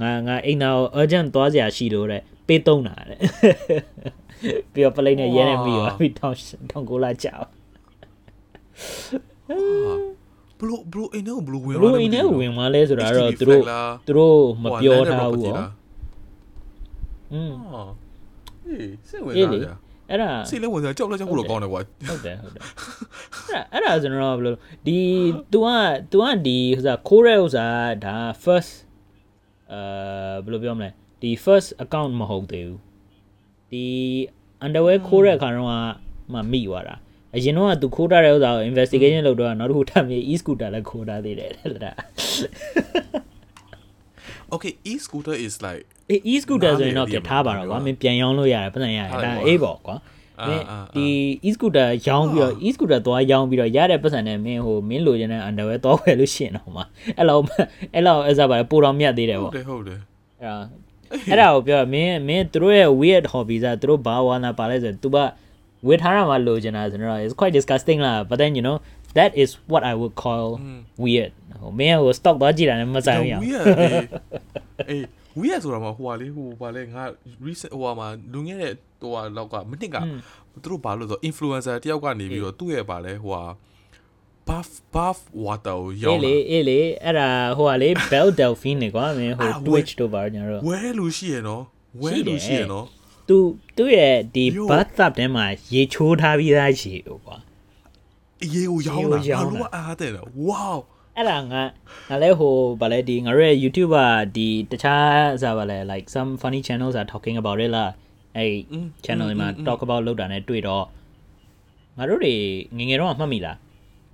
ငါငါအိမ်နာကို urgent သွားစရာရှိလို့တဲ့ပေးသုံးတာတဲ့ပြီးတော့ပလိတ်နဲ့ရဲနေမိသွားပြီးထောင်ထောင်ကိုလာကြောက်ဘလို့ဘလို့အိမ်ထဲကိုဘလို့ဝင်ဘလို့အိမ်ထဲကိုဝင်သွားလဲဆိုတာတော့သူတို့သူတို့မပြောထားဘူးဟောอืมအေးစိတ်ဝင်စားကြ အဲ့ဒါစိတ်လည်းဝင်စားကြောက်လည်းကြောက်လို့ကောင်းတယ်ကွာဟုတ်တယ်ဟုတ်တယ်အဲ့ဒါအဲ့ဒါကျွန်တော်ဘယ်လိုဒီ तू က तू ကဒီဟိုစားခိုးတဲ့ဥစားဒါ first အဲဘယ်လိုပြောမလဲဒီ first account မဟုတ်သေးဘူးဒီဒီ underwear ခိုးတဲ့အခါတော့မှမိသွားတာအရင်တော့ကသူခိုးထားတဲ့ဥစ္စာကို investigation လုပ်တော့နောက်တစ်ခုထပ်ပြီး e-scooter လည်းခိုးထားသေးတယ်တဲ့လား Okay e-scooter is like အေး e-scooter ဆိုရင်တော့ပြထားပါတော့ကွာမင်းပြန်ရောင်းလို့ရတယ်ပတ်စံရတယ်ဒါအေးပေါ့ကွာမင်းဒီ e-scooter ရောင်းပြီးတော့ e-scooter သွားရောင်းပြီးတော့ရတဲ့ပတ်စံနဲ့မင်းဟိုမင်းလိုချင်တဲ့ underwear သွားဝယ်လို့ရှိရင်တော့မှအဲ့လောက်အဲ့လောက်အဲ့စားပါလေပိုတော်မြတ်သေးတယ်ဟုပေါ့တ်တယ်ဟုတ်တယ်အဲ့ဒါအဲ့ဒါကိုပြောမင်းမင်းတို့ရဲ့ weird hobby ကတို့ဘာဝါနာပါလဲဆိုသူကဝေထားရမှာလိုချင်တာဆိုတော့ it's quite disgusting လား but then you know that is what I would call weird ဟိုမင်းဟို stock သွားကြည့်တာနဲ့မဆိုင်ဘူးရအောင် weird အေး weird ဆိုတာမှာဟိုဟာလေဟိုဘာလဲငါ recent ဟိုဟာမှာလူငယ်တဲ့ဟိုဟာလောက်ကမနစ်ကသူတို့ဘာလို့ဆို influencer တယောက်ကနေပြီးတော့သူ့ရဲ့ဘာလဲဟိုဟာ buff buff water ကိုရောအေးင်းလေတာအေးလေအဲ့ဒါဟိုကလေ bell delphine နေကွာမင်းဟို twitch တို့ပါညာတော့ဝဲလူရှိရနော်ဝဲလူရှိရနော်သူသူ့ရဲ့ဒီ Yo. bathtub ထဲမှာရေချိုးထားပြီးသားရေဟိုကွာအေးကိုရောင်းတာရေကိုရောင်းတာငါတို့ကအားတဲ့နော် wow အဲ့ဒါငါငါလည်းဟိုဗာလဲဒီငါတို့ရဲ့ YouTube ကဒီတခြားစားဗာလဲ like some funny channels are talking about it လားအဲ့ Mm, channel တွေမှာ mm, mm, talk about လုပ်တာနဲ့တွေ့တော့ငါတို့တွေငယ်ငယ်တော့မှတ်မိလား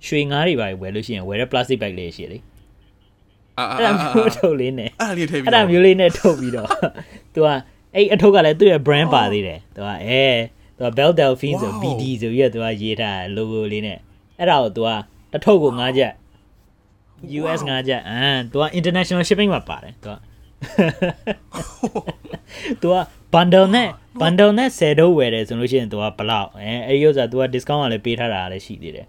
ရွှေငါးတွေပါဝယ်လို့ရှိရင်ဝယ်တဲ့ plastic bag လေးရှိလေ အာအာ အဲ့ဒါ အာ မျိုးထုတ်လေးနဲ့ အဲ့ဒါလေးထည့်ပြီး အဲ့ဒါမျိုးလေးနဲ့ထုတ်ပြီးတော့ तू ကအဲ့အထုပ်ကလည်းသူ့ရဲ့ brand ပါသေးတယ် तू ကအဲ तू က Bell Delphine ဆို Wow. BD ဆိုပြီးတော့ तू ကရေးထား logo လေးနဲ့အဲ့ဒါကို तू ကတစ်ထုပ်ကို9ချက် US 9ချက်အမ် तू က international shipping မှာပါတယ် तू က तू က bundle နဲ့ bundle နဲ့10ဒုတ်ဝယ်တယ်ဆိုလို့ရှိရင် तू ကဘလောက်အဲအဲ့ဒီဥစ္စာ तू က discount ကလည်းပေးထားတာလည်းရှိသေးတယ်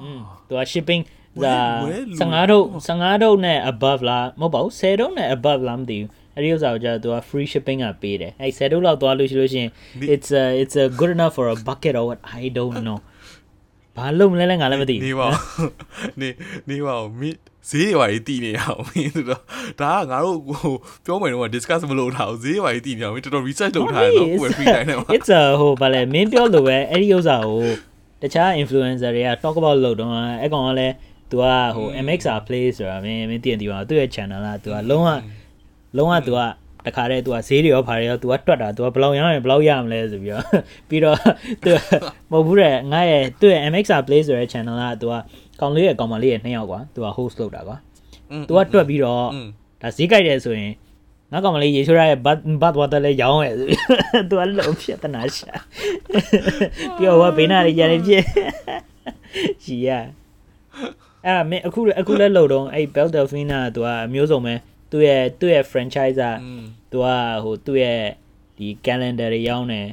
อืม तू က shipping ဒါ ဝယ်လူ 15ဒုတ်15ဒုတ်နဲ့ above လားမဟုတ်ပါဘူး10ဒုတ်နဲ့ above လားမသိဘူးအဲ့ဒီဥစ္စာကိုကြာ तू က free shipping ကပေးတယ်အဲ့10ဒုတ်လောက်သွားလို့ရှိလို့ရှိရင် it's a it's a good enough for a bucket or what I don't know ဘာလို့မလဲလဲငါလည်းမသိ နေ ဘူး ပါဦးနေနေပါဦးမိဈေးတွေပါကြီးတည်နေအောင်မင်းတို့ဒါကငါတို့ဟိုပြောမယ်တော့ discuss မလုပ်ထားဘူးဈေးတွေပါကြီးတည်နေအောင်မင်းတော်တော် research လုပ်ထားရတော့ကိုယ် free time နဲ့မှာ it's a ဟိုဗာလဲမင်းပြောလို့ပဲအဲ့ဒီဥစ္စာကိုတခြား influencer တွေက talk about လုပ်တော့အဲ့ကောင်ကလည်း तू ကဟို MXR play ဆိုတာမင်းမင်းသိရင်ဒီပါသူ့ရဲ့ channel လား तू ကလုံးဝလုံးဝ तू က တခါတည်း तू ကဈေးတွေရောဖာတွေရော तू ကတွက်တာ तू ကဘယ်လောက်ရရင်ဘယ်လောက်ရမလဲဆိုပြီးတော့ ပြီးတော့ तू မဟုတ်ဘူးတဲ့ငါရဲ့သူ့ရဲ့ MXR play ဆိုတဲ့ channel က तू ကကောင်လေးရဲ့ကောင်မလေးရဲ့နှစ်ယောက်ကွာ तू က host လုပ်တာကွာ तू ကတွက်ပြီးတော့ อืม ဒါဈေးကြိုက်တယ်ဆိုရင်ငါကောင်မလေးရေချိုးရရဲ့ဘတ်ဘတ်ဝါတာလေးရောင်းရဲ့ဆိုပြီး သူကလုံးဖြစ်တနာရှာပြီးတော့ဟိုကဘေးနာတွေရနေဖြစ်ရှိရအဲ့ဒါမင်းအခုအခုလဲလို့တော့အဲ့ Bell Delphine ကသူကအမျိုးစုံပဲ သူ့ရဲ့သူ့ရဲ့ franchise က อืม သူကဟိုသူ့ရဲ့ဒီ calendar တွေရောင်းတယ်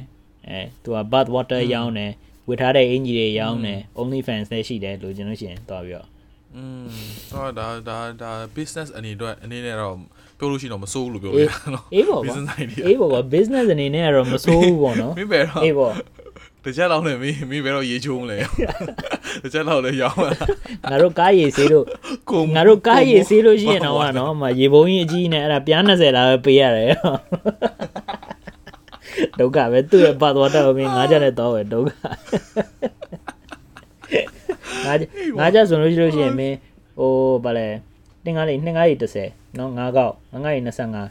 အဲသူက bath water ရောင်းတယ်ဝတ်ထားတဲ့အင်ကြီးတွေရောင်းတယ် only fans လည်းရှိတယ်လို့ကျွန်တော်ရှင်သွားပြီးတော့ อืมတော့ဒါဒါဒါ business အနေနဲ့အနေနဲ့တော့ပြောလို့ရှိရင်တော့မစိုးဘူးလို့ပြောလို့ရနော် အေးပေါ့ကွာ business idea အေးပေါ့ကွာ business အနေနဲ့ကတော့မစိုးဘူးပေါ့နော် မင်းပဲတော့ အေးပေါ့ တကြက်လောက်နဲ့မင်းမင်းပဲတော့ရေချိုးမလဲတကြက်လောက်လည်းရောင်းလာငါတို့ကားရည်ဆေးတို့ကိုငါတို့ကားရည်ဆေးလို့ရှိရင်တော့ကနော်မရေပုံးကြီးအကြီးနဲ့အဲ့ဒါပြား20လာပဲပေးရတယ်ဒုက္ခပဲသူ့ရဲ့ပတ်သွားတော့မင်းငါးချက်နဲ့တော့ပဲဒုက္ခငါးချက်ငါးချက်ဆိုလို့ရှိလို့ရှိရင်မင်းဟိုဗာလဲတင်ကားလေးနှင်ကားကြီး30နော်ငါးကောက်ငါးကားကြီး25ငါ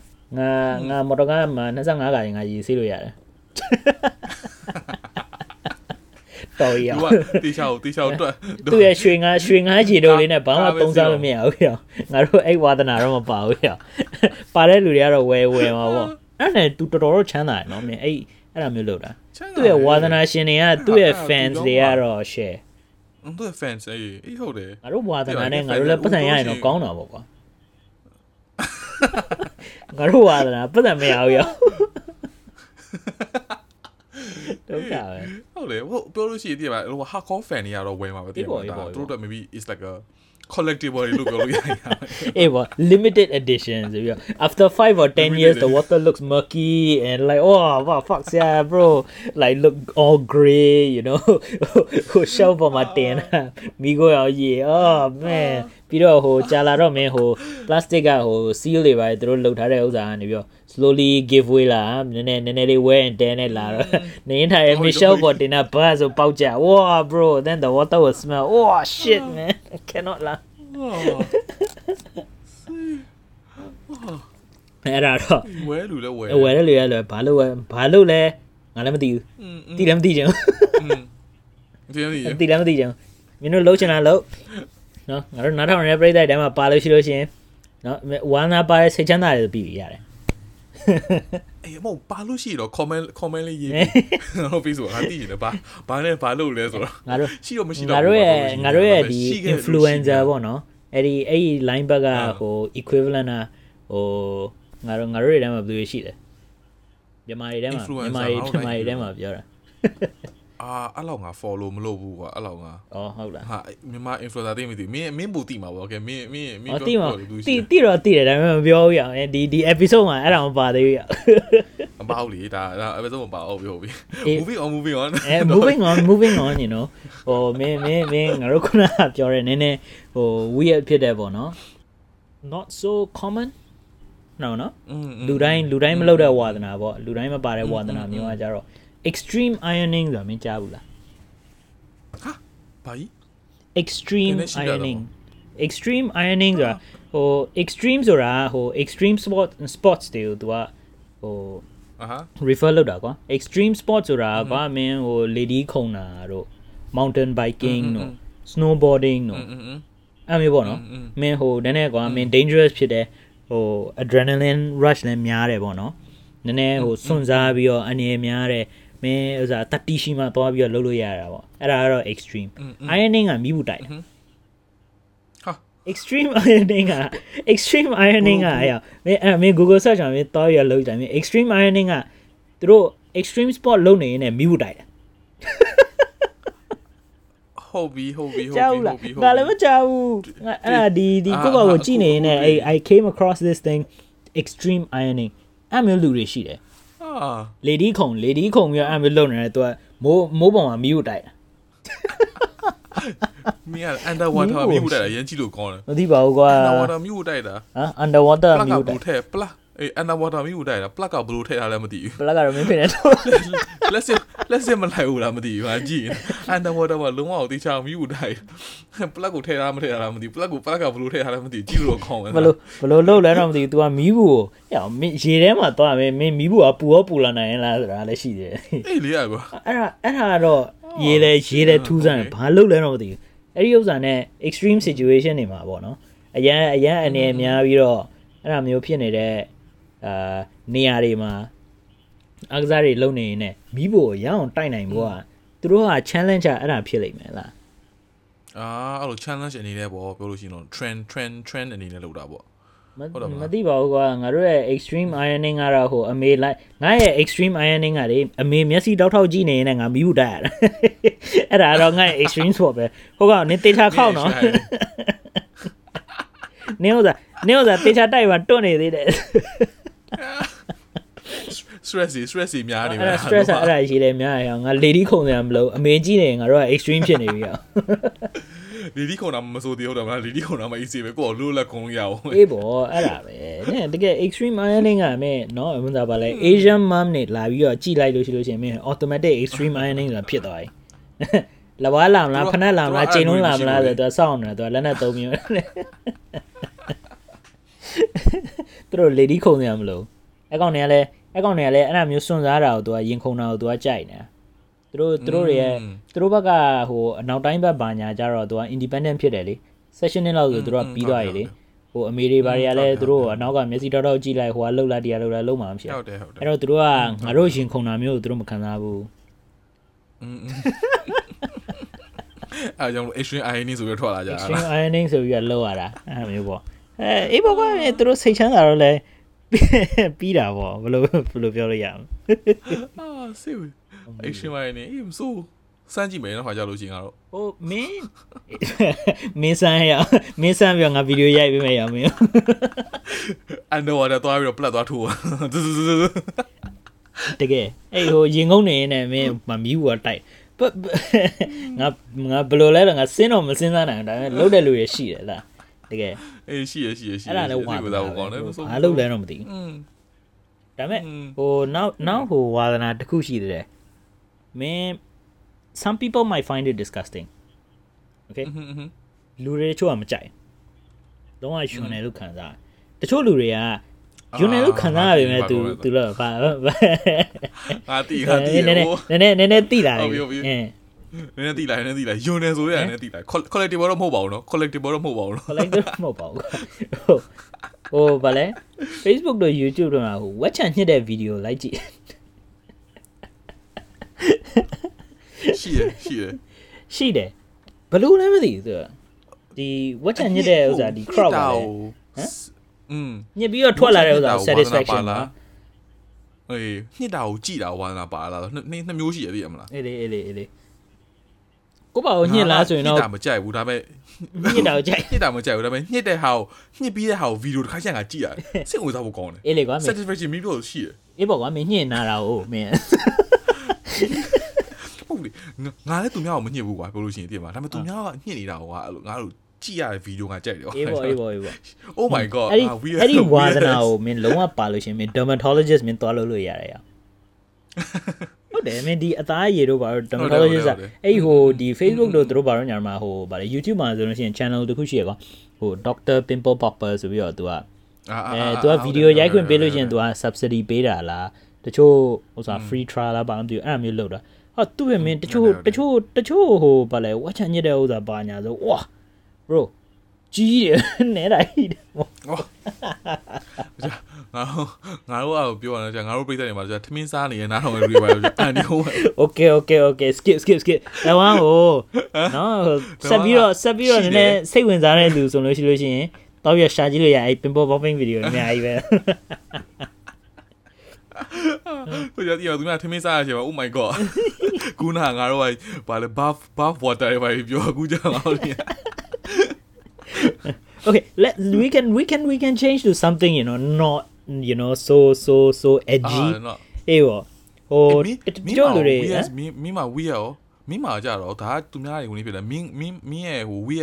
ငါမော်တော်ကားမှာ25ကားကြီးငါရည်ဆေးလို့ရတယ် တော်ရသူကတီချောက်တီချောက်တွက်သူ့ရဲ့ရွှေငါရွှေငါခြေတို့လေးနဲ့ဘာမှသုံးစားလို့မရဘူးပြောငါတို့အဲ့ဝါသနာတော့မပါဘူးပြောပါတဲ့လူတွေကတော့ဝယ်ဝယ်မှာပေါ့အဲ့နဲ့ तू တော်တော်တော့ချမ်းသာတယ်နော်မင်းအဲ့အဲ့လိုမျိုးလုပ်တာသူ့ရဲ့ဝါသနာရှင်တွေကသူ့ရဲ့ fans တွေကတော့ share သူ့ fans အေးအေးဟုတ်တယ်ငါတို့ဝါသနာနဲ့ငါတို့လည်းပတ်စံရရင်တော့ကောင်းတာပေါ့ကွာငါတို့ဝါသနာပတ်စံမရဘူးရော ဒုက္ခပဲ ဟုတ်လေဟိုပြောလို့ရှိရင်ဒီမှာဟို hardcore fan တွေကတော့ဝယ်မှာပဲတည်ပါဒါသူတို့ maybe is like a collectible လို့ပြောလို့ရတယ် အေးပေါ့ <laughs> limited edition ဆိုပြီးတော့ after 5 or 10 years the water looks murky and like oh wow fuck yeah bro like look all gray you know ဟို shelf ပေါ်မှာတင်တာမိကိုရောရေ oh man ပြီးတော့ဟိုကြာလာတော့မင်းဟို plastic ကဟို seal တွေပါသူတို့လှုပ်ထားတဲ့ဥစ္စာကနေပြီးတော့ slowly give way လာနည်းနည်းနည်းနည်းလေး wear and tear နဲ့လာတော့နေရင်ထိုင် Michelle ပေါ်တင်တာဘာဆိုပေါက်ကြ wow bro then the water will smell oh shit man I cannot laugh အဲ့ဒါတော့ဝယ်လူလဲဝယ်ဝယ်တဲ့လူရလဲဘာလို့ဝယ်ဘာလို့လဲငါငါလည်းမသိဘူးသိလည်းမသိချင်ဘူးသိလည်းမသိသိလည်းမသိချင်ဘူးမင်းတို့လှုပ်ချင်တာလှုပ်နော်ငါတို့နားထောင်နေတဲ့ပရိသတ်တိုင်းမှာပါလို့ရှိလို့ရှိရင်နော်ဝမ်းသာပါတဲ့စိတ်ချမ်းသာတွေပြီးပြီရတယ် အေးမဟုတ်ပါလို့ရှိတော့ comment comment လေးရေးဟုတ်ပြီဆိုငါသိတယ်ဘာဘာနဲ့ဘာလို့လဲဆိုတော့ငါတို့ရှိတော့မရှိတော့ငါတို့ရဲ့ငါတို့ရဲ့ဒီ influencer ပေါ့နော်အဲ့ဒီအဲ့ဒီ line back ကဟို equivalent อ่ะဟိုငါတို့ငါတို့တွေထဲမှာဘယ်လိုရှိလဲမြန်မာတွေထဲမှာမြန်မာတွေမြန်မာတွေထဲမှာပြောတာ အာအဲ့လောက်ငါ follow မလုပ်ဘူးကွာအဲ့လောက်ငါအော်ဟုတ်လားဟာမြန်မာ influencer တိမသိမင်းမင်းဘူးတိမှာပေါ့ကဲမင်းမင်းမင်းပြောတော့တိတိတော့တိတယ်ဒါပေမဲ့မပြောဘူးရအောင်ဒီဒီ episode မှာအဲ့ဒါမပါသေးဘူးရမပါဘူးလေဒါဒါ episode မပါအောင်ပြောပြီ moving on moving on အဲ moving on moving on you know ဟိုမင်းမင်းမင်းငါတို့ခုနကပြောတဲ့နည်းနည်းဟို weird ဖြစ်တယ်ပေါ့နော် not so common နော်နော်လူတိုင်းလူတိုင်းမလုပ်တဲ့ဝါသနာပေါ့လူတိုင်းမပါတဲ့ဝါသနာမျိုးကကြတော့ extreme ironing ဆိုတာမင်းကြားဘူးလားဟာဘာကြီး extreme ironing extreme ironing ဆိုတာဟို extreme ဆိုတာဟို extreme sport sports တွေကိုသူကဟိုအာဟာ refer လုပ်တာကွာ extreme sport ဆိုတာကမင်းဟို lady ခုံတာတို့ mountain biking တို့ snowboarding တို့အဲ့မျိုးပေါ့နော်မင်းဟိုနည်းနည်းကွာမင်း dangerous ဖြစ်တယ်ဟို adrenaline rush လည်းများတယ်ပေါ့နော်နည်းနည်းဟိုစွန့်စားပြီးတော့အနေများတယ် မင်းဥစားတတိရှိမှသွားပြီးတော့လုပ်လို့ရတာပေါ့အဲ့ဒါကတော့ extreme ironing ကမိဘူးတိုက်တာဟာ extreme ironing က extreme ironing ကအဲ့မင်းအဲ့မင်း Google search မှာမင်းသွားရလောက်ကြမင်း extreme ironing ကသူတို့ extreme sport လုပ်နေရင်လည်းမိဘူးတိုက်တာဟုတ်ပြီဟုတ်ပြီဟုတ်ပြီဟုတ်ပြီငါလည်းမကြောက်ဘူးအဲ့ဒါဒီဒီကိုကောကိုကြည့်နေရင်လည်း I came across this thing extreme ironing အဲ့မျိုးလူတွေရှိတယ် အာ lady ခုံ lady ခုံပြီးအဲ့မျိုးလုပ်နေတယ်သူကမိုးမိုးပေါ်မှာမီးကိုတိုက်တာမင်းက underwater မြူတိုက်တာရမ်းကြည့်လို့ကောင်းတယ်မသိပါဘူးကွာ underwater မြူတိုက်တာဟမ် underwater မြူတိုက်ထဲပလာအေး underwater မြူတိုက်တာ plug ကဘလို့ထည့်ထားလဲမသိဘူး plug ကတော့မင်းဖိနေတော့ လက်စလက်စမလိုက်ဘူးလားမသိဘူးဟာကြည့် underwater မှာလုံးဝတေချာမြူတိုက် plug ကိုထည့်ထားမထည့်ထားလားမသိဘူး plug ကို plug ကဘလို့ထည့်ထားလဲမသိဘူးကြည့်လို့ကောင်းပဲဘလို့ဘလို့လုံးလဲတော့မသိဘူး तू ကမီးဘူးကိုဟဲ့ရေထဲမှာသွားမယ်မင်းမီးဘူးကပူရောပူလာနိုင်လားဆိုတာလည်းရှိတယ်အေးလေကွာအဲ့ဒါအဲ့ဒါတော့ရေလေရေလေထူးဆန်းဘာလုပ်လဲတော့မသိဘူးအဲ့ဒီဥစ္စာနဲ့ extreme situation တွေမှာပေါ့နော်အရန်အရန်အနေများပြီးတော့အဲ့ဒါမျိုးဖြစ်နေတဲ့အာနေရာတွေမှာ အကစားတွေလုပ်နေရင်မီးဖို့ရအောင်တိုက်နိုင်ဖို့ကသူတို့က challenge အဲ့ဒါဖြစ်လိမ့်မယ်လားအာအဲ့လို challenge အနေနဲ့ပေါ့ပြောလို့ရှိရင်တော့ trend trend trend အနေနဲ့လုပ်တာပေါ့မသိပါဘူးကွာငါတို့ရဲ့ extreme ironing ကတော့ဟိုအမေလိုက်ငါရဲ့ extreme ironing ကလေအမေမျက်စိတောက်ထောက်ကြည့်နေရင်ငါမီးဘူးတိုက်ရတာအဲ့ဒါတော့ငါရဲ့ extreme sport ပဲဟိုကနင်းတေချာခောက်နော်နင်းဥစားနင်းဥစားတေချာတိုက်ပါတွန့်နေသေးတယ် stress stress များနေမှာအဲ့ဒါ stress အဲ့ဒါရှိတယ်များရအောင်ငါ lady ခုံတယ်မလို့အမေကြီးနေငါတို့က extreme ဖြစ်နေပြီအောင်လီလီခုံတာမဆိုသေးဟုတ်တယ်မလားလီလီခုံတာမ easy ပဲကိုယ်လို့လက်ခုံရအောင်အေးပေါ့အဲ့ဒါပဲနဲ့တကယ် extreme ironing ကမဲ့နော်ဘယ်မှာပါလဲ Asian mom နဲ့လာပြီးတော့ကြည်လိုက်လို့ရှိလို့ရှိရင်မင်း automatic extreme ironing ဆိုတာဖြစ်သွားပြီလဘာလာမလားဖနက်လာမလားချိန်လုံးလာမလားဆိုတော့စောင့်နေတာသူကလက်နဲ့သုံးမျိုးသူတို့ lady ခုံနေရမလို့အကောင်တွေကလည်း အကောင်တွေကလည်းအဲ့ဒါမျိုးစွန့်စားတာကိုသူကရင်ခုန်တာကိုသူကကြိုက်နေတာသူတို့သူတို့ရဲ့သူတို့ဘက်ကဟိုအနောက်တိုင်းဘက်ဘာညာကြတော့သူက independent ဖြစ်တယ်လေ session နဲ့လောက်ဆိုသူတို့ကပြီးသွားပြီလေဟိုအမေတွေဘာတွေကလည်းသူတို့အနောက်ကမျက်စိတောက်တောက်ကြည့်လိုက်ဟိုကလှုပ်လိုက်တရားလှုပ်လိုက်လုံးမှာမဖြစ်ဟုတ်တယ်ဟုတ်တယ်အဲ့တော့သူတို့ကငါတို့ရင်ခုန်တာမျိုးကိုသူတို့မခံစားဘူးอืมအဲကြောင့် extreme ironing ဆိုပြီးထွက်လာကြတာ extreme ironing ဆိုပြီးလှုပ်ရတာအဲ့လိုမျိုးပေါ့အဲအေးဘောကသူတို့စိတ်ချမ်းသာတော့လဲ ပြီးတာပေါ့ဘယ်လိုဘယ်လိုပြောလို့ရအောင်အာဆေးအဲ့ရှင်မနေအေးမစိုးစမ်းကြည့်မယ်နော်ခါကြလို့ရှိရင်ကတော့ဟိုမင်းမင်းစမ်းရမင်းစမ်းပြီးငါဗီဒီယိုရိုက်ပေးမယ်ရမင်းအန်တော့တော့သွားပြီးတော့ပလက်သွားထိုးတကယ်အဲ့ဟိုရင်ငုံနေနေမင်းမမီးဘူးတိုက်ငါငါဘယ်လိုလဲတော့ငါစဉ်းတော့မစဉ်းစားနိုင်ဘူးဒါပေမဲ့လှုပ်တဲ့လူရရှိတယ်လား တကယ်အေးရှိရရှိရရှိအဲ့ဒါလည်းဝါသနာကောင်းတယ်အားလုံးလည်းတော့မသိဘူးဒါပေမဲ့ဟိုနောက်နောက်ဟိုဝါသနာတစ်ခုရှိတယ်မင်း some people might find it disgusting okay လူတွေချို့ကမကြိုက်လုံးဝရှင်တယ်လို့ခံစားတချို့လူတွေကဂျွန်နယ်လို့ခံစားရပေမဲ့ तू तू လို့ဘာငါတိငါတိနည်းနည်းနည်းနည်းနည်းနည်းတိလာပြီအင်း နည်းနည်းတိလာနည်းနည်းတိလာယွန်နယ်ဆိုရနည်းနည်းတိလာ collectible တော့မဟုတ်ပါဘူးနော် collectible တော့မဟုတ်ပါဘူးနော် collectible မဟုတ်ပါဘူးဟိုဘာလဲ Facebook တို့ YouTube တို့မှာဟို watch ညှစ်တဲ့ဗီဒီယိုလိုက်ကြည့်ရှိရရှိရရှိတယ်ဘလို့လဲမသိဘူးသူဒီ watch ညှစ်တဲ့ဥစားဒီ crowd ပါလေဟမ်อืมညှစ်ပြီးတော့ထွက်လာတဲ့ဥစား satisfaction ပါအေးညှစ်တာကိုကြည်တာဝါသနာပါလားနှစ်နှစ်မျိုးရှိရသေးရမလားအေးလေအေးလေအေးလေ ကိုပါကိုညှစ်လားဆိုရင်တော့ညှစ်တာမကြိုက်ဘူးဒါပေမဲ့ညှစ်တာကိုကြိုက်ညှစ်တာမကြိုက်ဘူးဒါပေမဲ့ညှစ်တဲ့ဟာကိုညှစ်ပြီးတဲ့ဟာကိုဗီဒီယိုတစ်ခါကျရင်ကကြည့်ရတယ်စိတ်ဝင်စားဖို့ကောင်းတယ်အေးလေကွာ satisfaction မီးလို့ရှိတယ်အေးပေါ့ကွာမင်းညှစ်နာတာကိုမင်းဟုတ်လေငါလည်းသူများကိုမညှစ်ဘူးကွာပြောလို့ရှိရင်ပြင်ပါဒါပေမဲ့သူများကညှစ်နေတာကွာအဲ့လိုငါတို့ကြည့်ရတဲ့ဗီဒီယိုကကြိုက်တယ်အေးပေါ့အေးပေါ့အေးပေါ့ Oh my god အဲ့ဒီအဲ့ဒီဝါသနာကိုမင်းလုံးဝပါလို့ရှင်မင်း dermatologist မင်းသွားလို့လို့ရတယ်ရ ဟုတ်တယ်မင်းဒီအသားရည်တို့ဘာလို့ dermatologist အဲ့ဟိုဒီ Facebook တို့တို့ဘာလို့ညာမှာဟိုဗါလေ YouTube မှာဆိုလို့ရှိရင် channel တစ်ခုရှိရကွာဟို Dr Pimple Popper ဆိုပြီးတော့သူကအဲသူကဗီဒီယိုရိုက်ခွင့်ပေးလို့ရှိရင်သူက subsidy ပေးတာလားတချို့ဟိုဆို free trial လားဘာမှမသိဘူးအဲ့လိုမျိုးလုပ်တာဟာသူ့ပဲမင်းတချို့တချို့တချို့ဟိုဗါလေ watch ညစ်တဲ့ဥစ္စာဘာညာဆိုဝါ bro ကြီးတယ်နဲတာဟိတယ် <laughs> ငါတို့ငါတို့အောပြောရအောင်ငါတို့ပြိတ္တတွေမှာထမင်းစားနေရနားထောင်ရီပါလို့အန်ဒီဟို Okay okay okay skip skip skip အဲဝမ်းဟိုနော်ဆက်ပြီးတော့ဆက်ပြီးတော့နည်းနည်းစိတ်ဝင်စားတဲ့လူဆိုလို့ရှိလို့ရှိရင်တော့ရရှာကြည့်လို့ရအဲ့ pimple popping video အများကြီးပဲဟိုကြတိရသူများထမင်းစားရချင်ပါ Oh my god <laughs> ကူနာငါတို့ကဘာလဲ buff buff water တွေပါပြောကူကြအောင်လေ okay let we can we can we can change to something you know not you know so so so edgy အေးပေါ့ဟိုတချို့လူတွေမင်းမင်းမ we ရောမင်းမကြတော့ဒါကသူများတွေဝင်နေဖြစ်တယ်မင်းမင်းမင်းရဲ့ဟို we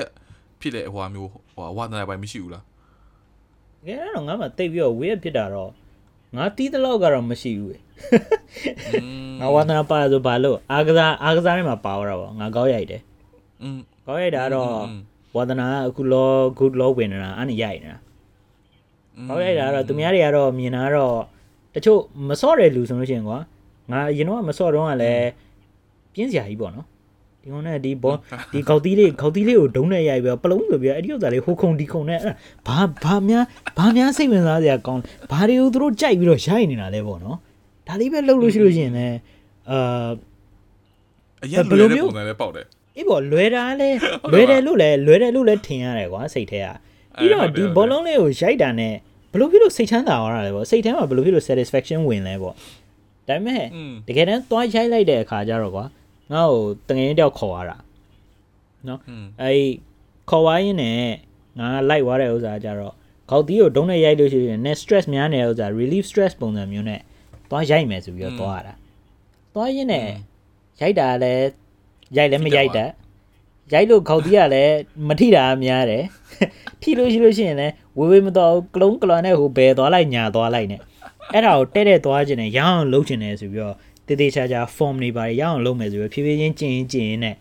ဖြစ်တဲ့ဟိုမျိုးဟိုဝါသနာပိုင်းမရှိဘူးလားကဲတော့ငါမှတိတ်ပြီးတော့ we ဖြစ်တာတော့ငါတီးတဲ့လောက်ကတော့မရှိဘူးငါဝါသနာပါဆိုဘာလို့အာကစားအာကစားထဲမှာပါတော့ငါကောက်ရိုက်တယ်อืมကောက်ရိုက်တာတော့ဝါသနာအခုလောခုလောဝင်နေတာအဲ့နေရိုက်နေတာ ဟုတ်ရိုက်တာတော့သူများတွေကတော့မြင်တာတော့တချို့မစော့တဲ့လူဆိုလို့ရှိရင်ကွာငါရင်တော့မစော့တော့ကလည်းပြင်းစရာကြီးပေါ့နော်ဒီကောင်နဲ့ဒီဘောဒီခေါက်သီးလေးခေါက်သီးလေးကိုဒုံးနဲ့ရိုက်ပြီးပလုံးဆိုပြီးအဲ့ဒီဥစ္စာလေးဟိုခုံဒီခုံနဲ့ဘာဘာများဘာများစိတ်ဝင်စားစရာကောင်းဘာတွေကိုသူတို့ကြိုက်ပြီးတော့ရိုက်နေတာလဲပေါ့နော်ဒါလေးပဲလှုပ်လို့ရှိလို့ရှိရင်လည်းအာအရင်လိုတဲ့ပုံစံလေးပေါက်တယ်အေးပေါ့လွယ်တာလဲလွယ်တယ်လို့လဲလွယ်တယ်လို့လဲထင်ရတယ်ကွာစိတ်ထဲက ပြီးတော့ဒီဘောလုံးလေးကိုရိုက်တာနဲ့ဘလို့ဖြစ်လို့စိတ်ချမ်းသာသွားတာလဲပေါ့စိတ်ထဲမှာဘလို့ဖြစ်လို့ satisfaction ဝင်လဲပေါ့ဒါပေမဲ့တကယ်တမ်းသွားရိုက်လိုက်တဲ့အခါကျတော့ကွာငါ့ကိုတငယ်တယောက်ခေါ်ရတာနော်အဲ့ခေါ်ဝိုင်းနဲ့ငါလိုက်သွားတဲ့ဥစ္စာကျတော့ခေါက်တီးကိုဒုံးနဲ့ရိုက်လို့ရှိရင် net stress များနေတဲ့ဥစ္စာ relief stress ပုံစံမျိုးနဲ့သွားရိုက်မယ်ဆိုပြီးတော့သွားရတာသွားရင်းနဲ့ရိုက်တာလည်းရိုက်လည်းမရိုက်တတ် ရိုက်လို့ခေါက်တီးကလည်းမထိတာများတယ်ထိလို့ရှိလို့ရှိရင်လည်းဝေဝေမတော်ကလုံးကလွန်နဲ့ဟိုဘယ်သွားလိုက်ညာသွားလိုက်နဲ့အဲ့ဒါကိုတဲ့တဲ့သွားခြင်းနဲ့ရအောင်လုပ်ခြင်းနဲ့ဆိုပြီးတော့တေးသေးချာချာ form တွေပါရအောင်လုပ်မယ်ဆိုပြီးဖြည်းဖြည်းချင်းကျင်ကျင်နဲ့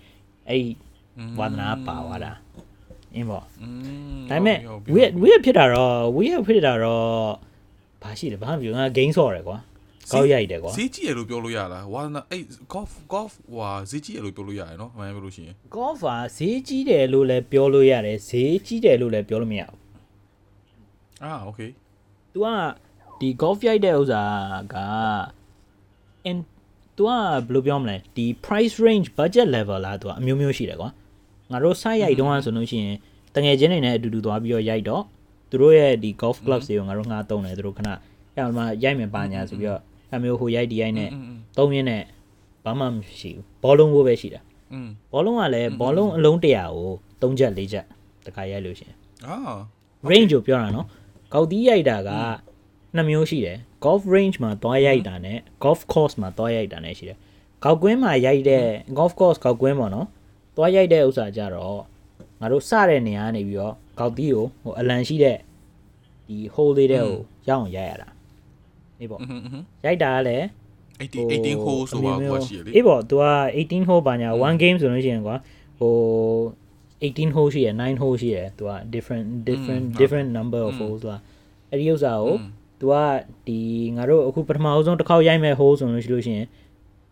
အဲ့ဝါသနာပါသွားတာအင်းပေါ့ဒါပေမဲ့ we we ဖြစ်တာတော့ we ဖြစ်တာတော့ဘာရှိလဲဘာမှမပြောငါ game ဆော့ရယ်ကွာ ကောက်ရိုက်တယ်ကွာဈေးကြီးရလို့ပြောလို့ရလားဝါသနာအဲ့ golf golf ဟွာဈေးကြီးရလို့ပြောလို့ရတယ်နော်မှန်ပြောလို့ရှိရင် golf ဟာဈေးကြီးတယ်လို့လည်းပြောလို့ရတယ်ဈေးကြီးတယ်လို့လည်းပြောလို့မရဘူးအာ okay तू ကဒီ golf ရိုက်တဲ့ဥစ္စာက in သူကဘယ်လိုပြောမလဲဒီ price range budget level လားသူကအမျိုးမျိုးရှိတယ်ကွာငါတို့ဆိုင်ရိုက်တုန်းကဆိုလို့ရှိရင်တငယ်ချင်းတွေနဲ့အတူတူသွားပြီးတော့ရိုက်တော့သူတို့ရဲ့ဒီ golf club တွေကိုငါတို့ငှားတုံးတယ်သူတို့ခဏအဲ့မှာရိုက်မယ်ပါညာဆိုပြီးတော့ အမျိုးဟိုရိုက်ဒီရိုက်နဲ့သုံးရင်းနဲ့ဘာမှမရှိဘူးဘောလုံးကိုပဲရှိတာဘောလုံးကလည်းဘောလုံးအလုံး100ကို3ချက်4ချက်တခါရိုက်လို့ရှင်အာ range ကိုပြောတာနော်ကောက်တီးရိုက်တာကနှစ်မျိုးရှိတယ် golf range မှာသွားရိုက်တာနဲ့ golf course မှာသွားရိုက်တာနဲ့ရှိတယ်ကောက်ကွင်းမှာရိုက်တဲ့ golf course ကောက်ကွင်းပေါ့နော်သွားရိုက်တဲ့ဥစ္စာကြတော့ငါတို့စတဲ့နေရာကနေပြီးတော့ကောက်တီးကိုဟိုအလံရှိတဲ့ဒီ hole လေးတဲ့ကိုရအောင်ရိုက်ရတာ အေးပေါ့ရိုက်တာကလည်း18 18 hole ဆိုပါကွာရှိရလေအေးပေါ့ तू က18 hole ပါညာ1 game ဆိုလို့ရှိရင်ကွာဟို18 hole ရှိရ9 hole ရှိရ तू က different different different number of holes လာအဲ့ဒီဥစ္စာကို तू ကဒီငါတို့အခုပထမအဆုံးတစ်ခေါက်ရိုက်မဲ့ hole ဆိုလို့ရှိလို့ရှိရင်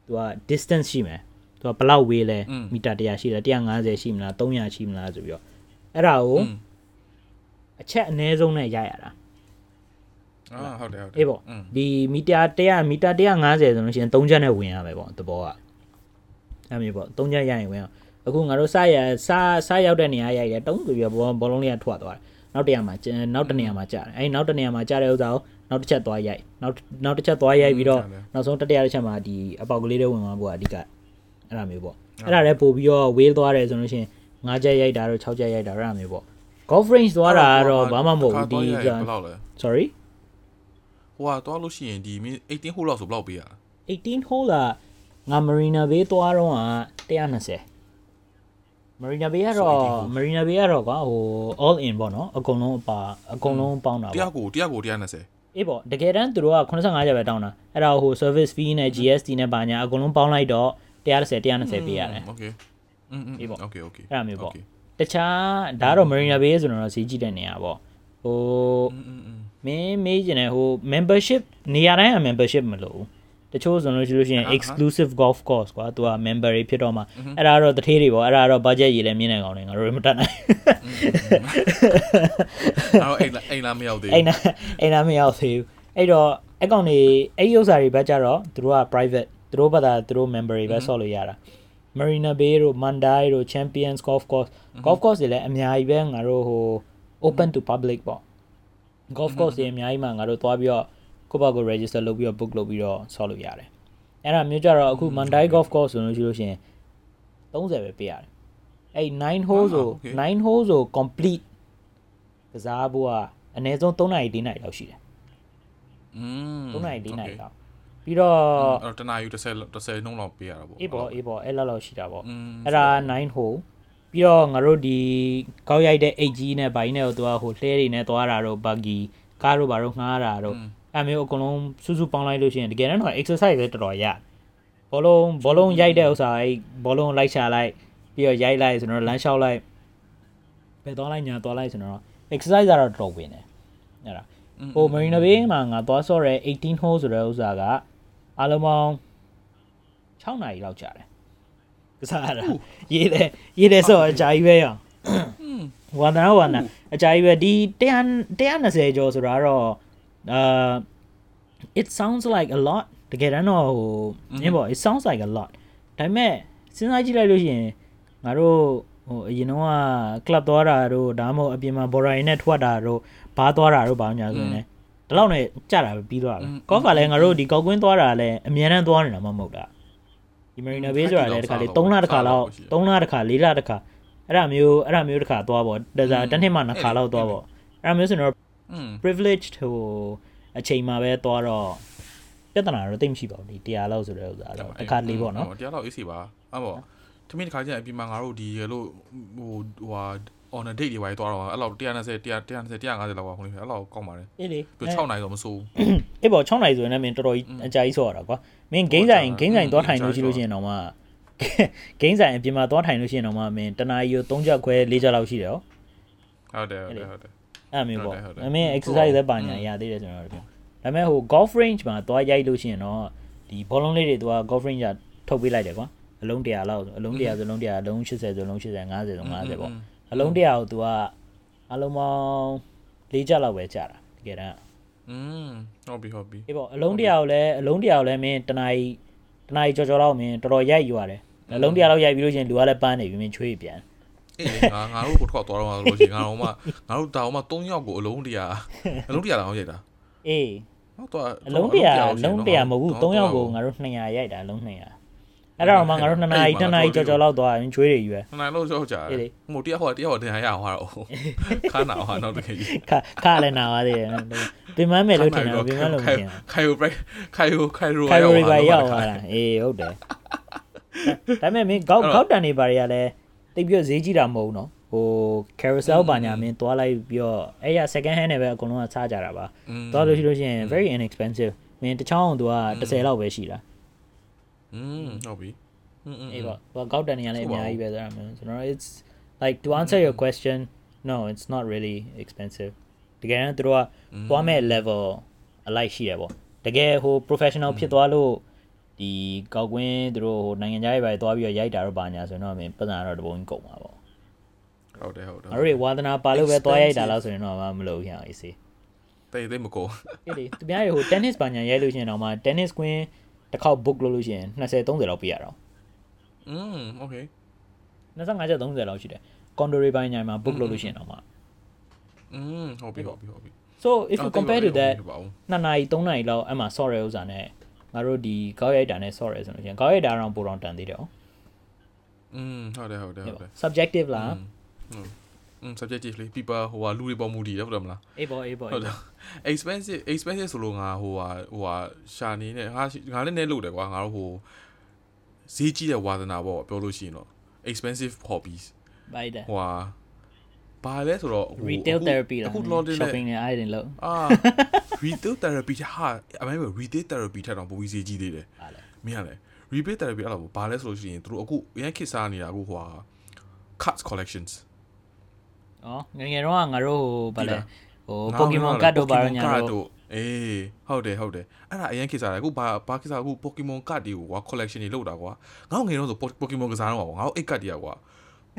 तू က distance ရှိမယ် तू ကဘယ်လောက်ဝေးလဲမီတာ100ရှိလား150ရှိမလား300ရှိမလားဆိုပြီးတော့အဲ့ဒါကိုအချက်အနည်းဆုံးနဲ့ရိုက်ရတာ အာဟုတ်တယ်ဟုတ်တယ်အေးပေါ့ဒီမီတာ100မီတာ150ဆိုလို့ရှိရင်3ချက်နဲ့ဝင်ရမယ်ပေါ့သဘောကအဲ့မျိုးပေါ့3ချက်ရိုက်ရင်ဝင်အောင်အခုငါတို့စရစစရောက်တဲ့နေရာရိုက်တယ်တုံးဆိုပြီးဘောဘောလုံးလေးကထွက်သွားတယ်နောက်တစ်နေရာမှာနောက်တစ်နေရာမှာကြာတယ်အဲ့နောက်တစ်နေရာမှာကြာတဲ့ဥစ္စာကိုနောက်တစ်ချက်သွားရိုက်နောက်နောက်တစ်ချက်သွားရိုက်ပြီးတော့နောက်ဆုံးတတိယတစ်ချက်မှာဒီအပေါက်ကလေးတွေဝင်သွားဖို့အဓိကအဲ့ဒါမျိုးပေါ့အဲ့ဒါလည်းပို့ပြီးတော့ဝေးသွားတယ်ဆိုလို့ရှိရင်၅ချက်ရိုက်တာတော့6ချက်ရိုက်တာအဲ့ဒါမျိုးပေါ့ golf range သွားတာကတော့ဘာမှမဟုတ်ဘူးဒီ sorry ဟိုကသွားလို့ရှိရင်ဒီ18 hole လောက်ဆိုဘယ်လောက်ပေးရလဲ18 hole ကငါ Marina Bay သွားတော့က120 Marina Bay ကတော့ Marina Bay ကတော့ကွာဟို all in ပေါ့နော်အကုန်လုံးအပါအကုန်လုံးပေါင်းတာပေါ့တရားကိုတရားကို120အေးပေါ့တကယ်တမ်းသူတို့က85ကျပ်ပဲတောင်းတာအဲ့ဒါဟို service fee နဲ့ GST နဲ့ပါညာအကုန်လုံးပေါင်းလိုက်တော့130 120ပေးရတယ် okay อืมအေးပေါ့ okay okay အဲ့ဒါမျိုးပေါ့တခြားဒါကတော့ Marina Bay ဆိုတော့ဈေးကြီးတဲ့နေရာပေါ့ဟို မင်းမေးကျင်တယ်ဟို membership နေရာတိုင်းက membership မလို့တချို့ဆိုလို့ရှိလို့ရှိရင် exclusive golf course ကွာသူက member တွေဖြစ်တော့မှအဲ့ဒါတော့တထေးတွေပေါ့အဲ့ဒါတော့ budget ရေးလဲမြင်နေကောင်တွေငါတို့မတတ်နိုင်အဲ့တော့အိမ်လာအိမ်လာမရောက်သေးဘူးအိမ်လာအိမ်လာမရောက်သေးဘူးအဲ့တော့အကောင့်တွေအဲ့ဥစ္စာတွေဘက်ကြတော့သူတို့က private သူတို့ဘာသာသူတို့ member တွေပဲဆော့လို့ရတာ Marina Bay တို့ Mandai တို့ Champions Golf Course Golf Course တွေလည်းအများကြီးပဲငါတို့ဟို open to public ပေါ့ Golf Course တွေအများကြီးမှငါတို့သွားပြီးတော့ကိုယ့်ဘာကို register လုပ်ပြီးတော့ book လုပ်ပြီးတော့ဆော့လို့ရတယ်အဲ့ဒါမျိုးကြတော့အခု Mandai Golf Course ဆိုလို့ရှိလို့ရှိရင်30ပဲပေးရတယ်အဲ့9 hole ဆို9 hole ဆို complete ကစားဖို့ကအနည်းဆုံး3နာရီ4နာရီလောက်ရှိတယ်อืม3နာရီ4နာရီလောက်ပြီးတော့အဲ့တနာရီ30 30နှုန်းလောက်ပေးရတာပေါ့အေးပေါ့အေးပေါ့အဲ့လောက်လောက်ရှိတာပေါ့အဲ့ဒါ9 hole ပြီးတော့ငါတို့ဒီကောက်ရိုက်တဲ့အိတ်ကြီးနဲ့ဘိုင်းနဲ့ကိုသူကဟိုလှဲတွေနဲ့သွားတာတော့ buggy ကားတို့ဘာတို့ငှားတာတော့အဲ့မျိုးအကုန်လုံးစုစုပေါင်းလိုက်လို့ရှိရင်တကယ်တော့ exercise လည်းတော်တော်ရဘောလုံးဘောလုံးရိုက်တဲ့ဥစ္စာအဲ့ဘောလုံးလိုက်ချလိုက်ပြီးတော့ရိုက်လိုက်ဆိုတော့လမ်းလျှောက်လိုက်ဘယ်သွားလိုက်ညာသွားလိုက်ဆိုတော့ exercise ကတော့တော်တော်ဝင်တယ်အဲ့ဒါဟို Marina Bay မှာငါသွားဆော့တဲ့18 hole ဆိုတဲ့ဥစ္စာကအားလုံးပေါင်း6နာရီလောက်ကြာတယ်က စားရတာရေးတယ်ရေးတယ်ဆိုတော့အကြာကြီးပဲရအောင်ဝါနာဝါနာအကြာကြီးပဲဒီ100 120ကျော်ဆိုတာတော့အာ it sounds like a lot တကယ်တမ်းတော့ဟိုနင်းပေါ့ it sounds like a lot ဒါပေမဲ့စဉ်းစားကြည့်လိုက်လို့ရှိရင်ငါတို့ဟိုအရင်တော့က club သွားတာတို့ဒါမှမဟုတ်အပြင်မှာ border နဲ့ထွက်တာတို့ဘားသွားတာတို့ဘာညာဆိုရင်လည်းဒီလောက်နဲ့ကြတာပဲပြီးသွားတယ်ကော့ကလည်းငါတို့ဒီကောက်ကွင်းသွားတာလည်းအများနဲ့သွားနေတာမှမဟုတ်တာ ဒီ Marina Bay ဆိုတာလည်းတခါလေ3လတစ်ခါလောက်3လတစ်ခါ4လတစ်ခါအဲ့ဒါမျိုးအဲ့ဒါမျိုးတစ်ခါသွားပေါ့တစားတစ်နှစ်မှနှစ်ခါလောက်သွားပေါ့အဲ့ဒါမျိုးဆိုတော့ privileged ဟိုအချိန်မှာပဲသွားတော့ပြဿနာတော့တိတ်မရှိပါဘူးဒီတရားလောက်ဆိုတဲ့ဥစ္စာတော့တစ်ခါလေးပေါ့နော်တရားလောက်အေးစီပါအဲ့ပေါ့တမင်းတစ်ခါကျရင်အပြင်မှာငါတို့ဒီလို့ဟိုဟိုဟာ on a date တွေပါသွားတော့အဲ့လောက်190 190 150လောက်ပါခုနေအဲ့လောက်ကောက်ပါတယ်အေးလေပြီး6နိုင်တော့မစိုးအေးပေါ့6နိုင်ဆိုရင်လည်းမင်းတော်တော်ကြီးအကြာကြီးဆော့ရတာကွာ မင်းဂိမ်းဆိုင်ဂိမ်းဆိုင်သွားထိုင်လို့ရှိလို့ရှိရင်တော့မှဂိမ်းဆိုင်အပြင်မှာသွားထိုင်လို့ရှိရင်တော့မှမင်းတနာရီကို3ချက်ခွဲ4ချက်လောက်ရှိတယ်ဟောဟုတ်တယ်ဟုတ်တယ်ဟုတ်တယ်အဲ့မျိုးပေါ့အမင်း exercise လည်းပါညာရသေးတယ်ဆိုတော့ပြောဒါပေမဲ့ဟို golf range မှာသွားရိုက်လို့ရှိရင်တော့ဒီဘောလုံးလေးတွေသူက golf range ကထုတ်ပေးလိုက်တယ်ကွာအလုံး100လောက်အလုံး100ဆိုလုံး100အလုံး80ဆိုလုံး80 50ဆို50ပေါ့အလုံး100ကိုသူကအလုံးပေါင်း၄ချက်လောက်ပဲကြာတာတကယ်တမ်း อืมဟုတ်ပြီဟုတ်ပြီအေးပေါ့အလုံး100ကိုလည်းအလုံး100ကိုလည်းမင်းတနားတနားကြော်ကြော်လောက်မင်းတော်တော်ရိုက်ယူရတယ်အလုံး100လောက်ရိုက်ပြီးလို့ရှိရင်လူကလည်းပန်းနေပြီမင်းချွေးပြန်အေးငါငါတို့ကိုထွက်သွားတော့လို့ရှိရင်ငါတို့မှငါတို့တောင်မှ3ယောက်ကိုအလုံးတရာအလုံးတရာလောက်ရိုက်တာအေးဟုတ်တော့အလုံးတရာအလုံးတရာမဟုတ်ဘူး3ယောက်ကိုငါတို့200ရိုက်တာအလုံး200 အဲ့တော့မှငါတို့2နာရီ2နာရီကြော်ကြော်လောက်သွားရင်ချွေးတွေယူရ2နာရီလောက်ကြောက်ကြဟိုတယောက်ဟောတယောက်တင်ရရဟောတော့ခါနာဟောတော့တကယ်ကြီးခါခါလည်းနာပါသေးတယ်ပင်မမယ်လို့ထင်တယ်ပင်မလို့မထင်ခိုင်ယိုခိုင်ယိုခိုင်ရိုခိုင်ရိုပဲရောက်သွားတာအေးဟုတ်တယ်ဒါပေမဲ့မင်းကောက်ကောက်တန်နေပါတွေကလည်းတိတ်ပြဈေးကြီးတာမဟုတ်ဘူးနော်ဟို carousel ဘာညာမင်းသွားလိုက်ပြီးတော့အဲ့ရ second hand နဲ့ပဲအကုန်လုံးကစားကြတာပါသွားလို့ရှိလို့ရှိရင် very inexpensive မင်းတစ်ချောင်းသူက30လောက်ပဲရှိတာ อืมဟုတ်ပြီအေးပေါ့ဟိုကောက်တန်နေရလဲအများကြီးပဲဆိုတော့ကျွန်တော် it's like to answer your question no it's not really expensive တကယ်တော့သူတို့ကသွားမဲ့ level အလိုက်ရှိရပေါ့တကယ်ဟို professional ဖြစ်သွားလို့ဒီကောက်ကွင်းသူတို့ဟိုနိုင်ငံခြားရေးပဲသွားပြီးတော့ရိုက်တာတော့ပါညာဆိုတော့မင်းပတ်စံတော့တပုံကြီးကုန်ပါပေါ့ဟုတ်တယ်ဟုတ်တယ်ငါတို့ဝါသနာပါလို့ပဲသွားရိုက်တာလားဆိုရင်တော့မလုပ်ရအောင်အေးစေးတိတ်တိတ်မကောအေးလေသူများရေဟို tennis ပါညာရိုက်လို့ရှိရင်တော့မှ tennis ကွင်း တစ်ခေါက် book လုပ်လို့ရှိရင်20 30လောက်ပေးရတော့อืมโอเค25ချက်30လောက်ရှိတယ် condo တွေပိုင်းညာမှာ book လုပ်လို့ရှိရင်တော့မှอืมဟုတ်ပြီဟုတ်ပြီဟုတ်ပြီ so if you compare to that 2နာရီ3နာရီလောက်အဲ့မှာ sorry ဥစားနဲ့ငါတို့ဒီကောက်ရိုက်တာနဲ့ sorry ဆိုလို့ရှိရင်ကောက်ရိုက်တာတော့ပိုတော့တန်သေးတယ်ဟုတ်อืมဟုတ်တယ်ဟုတ်တယ်ဟုတ်တယ် subjective လားอืม subjectively people ဟိုဟာလူတွေပေါ်မူတည်တယ်ဟုတ်တယ်မလားအေးပေါ့အေးပေါ့ဟုတ်တယ် expensive expensive ဆိုလို့ငါဟိုဟာဟိုဟာရှာနေနဲ့ငါငါလည်းနဲလို့တယ်ကွာငါတို့ဟိုဈေးကြီးတဲ့ဝါသနာပေါ့ပြောလို့ရှိရင်တော့ expensive hobbies ဘိုက်တယ်ဟိုဟာဘာလဲဆိုတော့ retail therapy လားအခု shopping နဲ့အဲ့ဒီလို့အာ retail therapy ဟာအမေက retail therapy ထက်တော့ပိုပြီးဈေးကြီးသေးတယ်ဟာလေမင်းကလေ retail therapy အဲ့လိုဘာလဲဆိုလို့ရှိရင်တို့အခုအရင်ခေတ်စားနေတာအခုဟိုဟာ cards collections အော်ငငယ်တော့ငါတို့ဟိုဗာလဲဟို Pokemon card တို့ပါညာတို့အေးဟုတ်တယ်ဟုတ်တယ်အဲ့ဒါအရင်ခေတ်စားတယ်အခုဘာဘာခေတ်စားအခု Pokemon card တွေကိုကွာ collection တွေလုပ်တာကွာငါတို့ငယ်တော့ဆို Pokemon ကစားတော့ကွာငါတို့အိတ်ကတ်တွေကကွာ